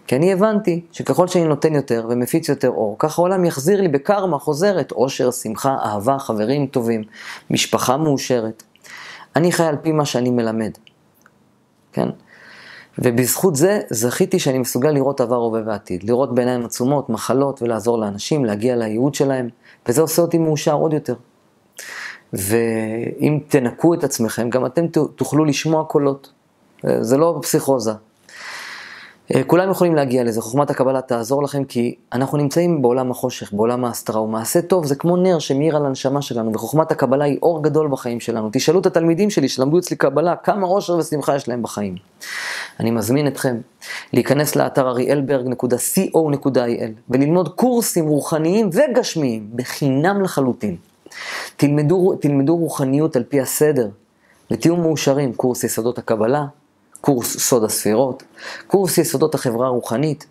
כי אני הבנתי שככל שאני נותן יותר ומפיץ יותר אור, ככה העולם יחזיר לי בקרמה חוזרת אושר, שמחה, אהבה, חברים טובים, משפחה מאושרת. אני חי על פי מה שאני מלמד, כן? ובזכות זה זכיתי שאני מסוגל לראות עבר, הווה ועתיד, לראות בעיניים עצומות, מחלות ולעזור לאנשים, להגיע לייעוד שלהם, וזה עושה אותי מאושר עוד יותר. ואם תנקו את עצמכם, גם אתם תוכלו לשמוע קולות. זה לא פסיכוזה, כולם יכולים להגיע לזה, חוכמת הקבלה תעזור לכם, כי אנחנו נמצאים בעולם החושך, בעולם ההסתרה, ומעשה טוב זה כמו נר שמאיר על הנשמה שלנו, וחוכמת הקבלה היא אור גדול בחיים שלנו. תשאלו את התלמידים שלי שלמדו אצלי קבלה, כמה אושר ושמחה יש להם בחיים. אני מזמין אתכם להיכנס לאתר אריאלברג.co.il וללמוד קורסים רוחניים וגשמיים בחינם לחלוטין. תלמדו, תלמדו רוחניות על פי הסדר, ותהיו מאושרים, קורס יסודות הקבלה, קורס סוד הספירות, קורס יסודות החברה הרוחנית,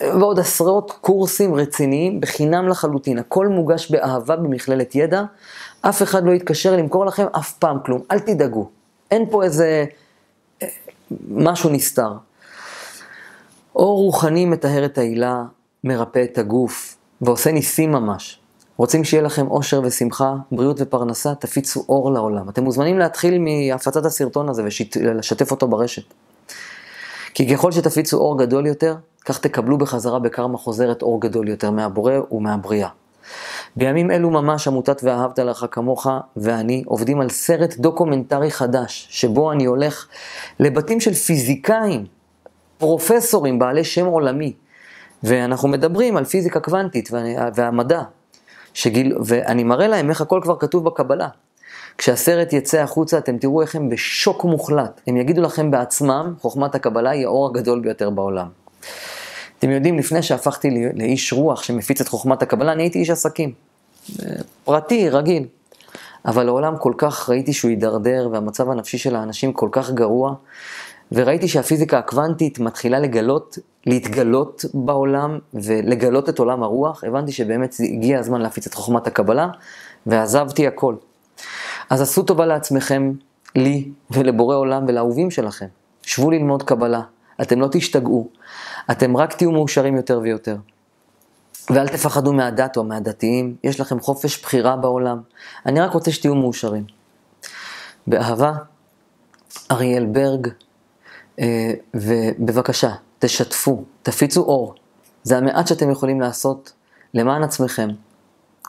ועוד עשרות קורסים רציניים בחינם לחלוטין. הכל מוגש באהבה במכללת ידע, אף אחד לא יתקשר למכור לכם אף פעם כלום, אל תדאגו. אין פה איזה אה, משהו נסתר. אור רוחני מטהר את העילה, מרפא את הגוף, ועושה ניסים ממש. רוצים שיהיה לכם אושר ושמחה, בריאות ופרנסה, תפיצו אור לעולם. אתם מוזמנים להתחיל מהפצת הסרטון הזה ולשתף אותו ברשת. כי ככל שתפיצו אור גדול יותר, כך תקבלו בחזרה בקרמה חוזרת אור גדול יותר מהבורא ומהבריאה. בימים אלו ממש עמותת ואהבת לך כמוך ואני עובדים על סרט דוקומנטרי חדש, שבו אני הולך לבתים של פיזיקאים, פרופסורים בעלי שם עולמי, ואנחנו מדברים על פיזיקה קוונטית והמדע, שגיל, ואני מראה להם איך הכל כבר כתוב בקבלה. כשהסרט יצא החוצה, אתם תראו איך הם בשוק מוחלט. הם יגידו לכם בעצמם, חוכמת הקבלה היא האור הגדול ביותר בעולם. אתם יודעים, לפני שהפכתי לאיש רוח שמפיץ את חוכמת הקבלה, אני הייתי איש עסקים. פרטי, רגיל. אבל העולם כל כך, ראיתי שהוא הידרדר, והמצב הנפשי של האנשים כל כך גרוע, וראיתי שהפיזיקה הקוונטית מתחילה לגלות, להתגלות בעולם ולגלות את עולם הרוח, הבנתי שבאמת הגיע הזמן להפיץ את חוכמת הקבלה, ועזבתי הכל. אז עשו טובה לעצמכם, לי ולבורא עולם ולאהובים שלכם. שבו ללמוד קבלה. אתם לא תשתגעו, אתם רק תהיו מאושרים יותר ויותר. ואל תפחדו מהדת או מהדתיים, יש לכם חופש בחירה בעולם. אני רק רוצה שתהיו מאושרים. באהבה, אריאל ברג, ובבקשה, תשתפו, תפיצו אור. זה המעט שאתם יכולים לעשות למען עצמכם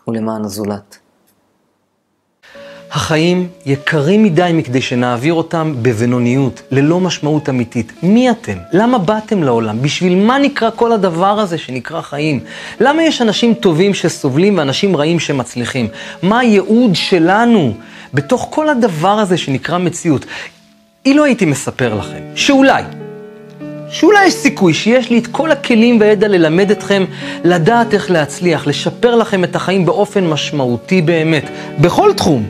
ולמען הזולת. החיים יקרים מדי מכדי שנעביר אותם בבינוניות, ללא משמעות אמיתית. מי אתם? למה באתם לעולם? בשביל מה נקרא כל הדבר הזה שנקרא חיים? למה יש אנשים טובים שסובלים ואנשים רעים שמצליחים? מה הייעוד שלנו בתוך כל הדבר הזה שנקרא מציאות? אילו הייתי מספר לכם שאולי, שאולי יש סיכוי שיש לי את כל הכלים והידע ללמד אתכם לדעת איך להצליח, לשפר לכם את החיים באופן משמעותי באמת, בכל תחום.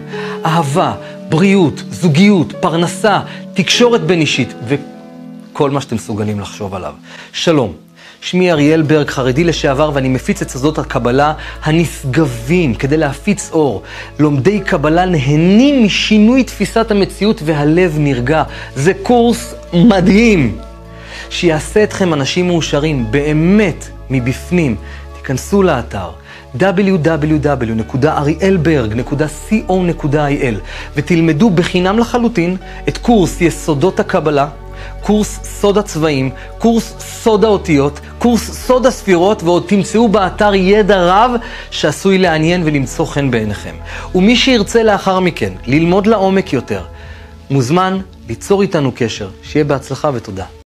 אהבה, בריאות, זוגיות, פרנסה, תקשורת בין אישית וכל מה שאתם מסוגלים לחשוב עליו. שלום. שמי אריאל ברג, חרדי לשעבר, ואני מפיץ את סודות הקבלה הנשגבים כדי להפיץ אור. לומדי קבלה נהנים משינוי תפיסת המציאות והלב נרגע. זה קורס מדהים. שיעשה אתכם אנשים מאושרים, באמת, מבפנים. תיכנסו לאתר www.arielberg.co.il ותלמדו בחינם לחלוטין את קורס יסודות הקבלה, קורס סוד הצבעים, קורס סוד האותיות, קורס סוד הספירות, ועוד תמצאו באתר ידע רב שעשוי לעניין ולמצוא חן בעיניכם. ומי שירצה לאחר מכן ללמוד לעומק יותר, מוזמן ליצור איתנו קשר. שיהיה בהצלחה ותודה.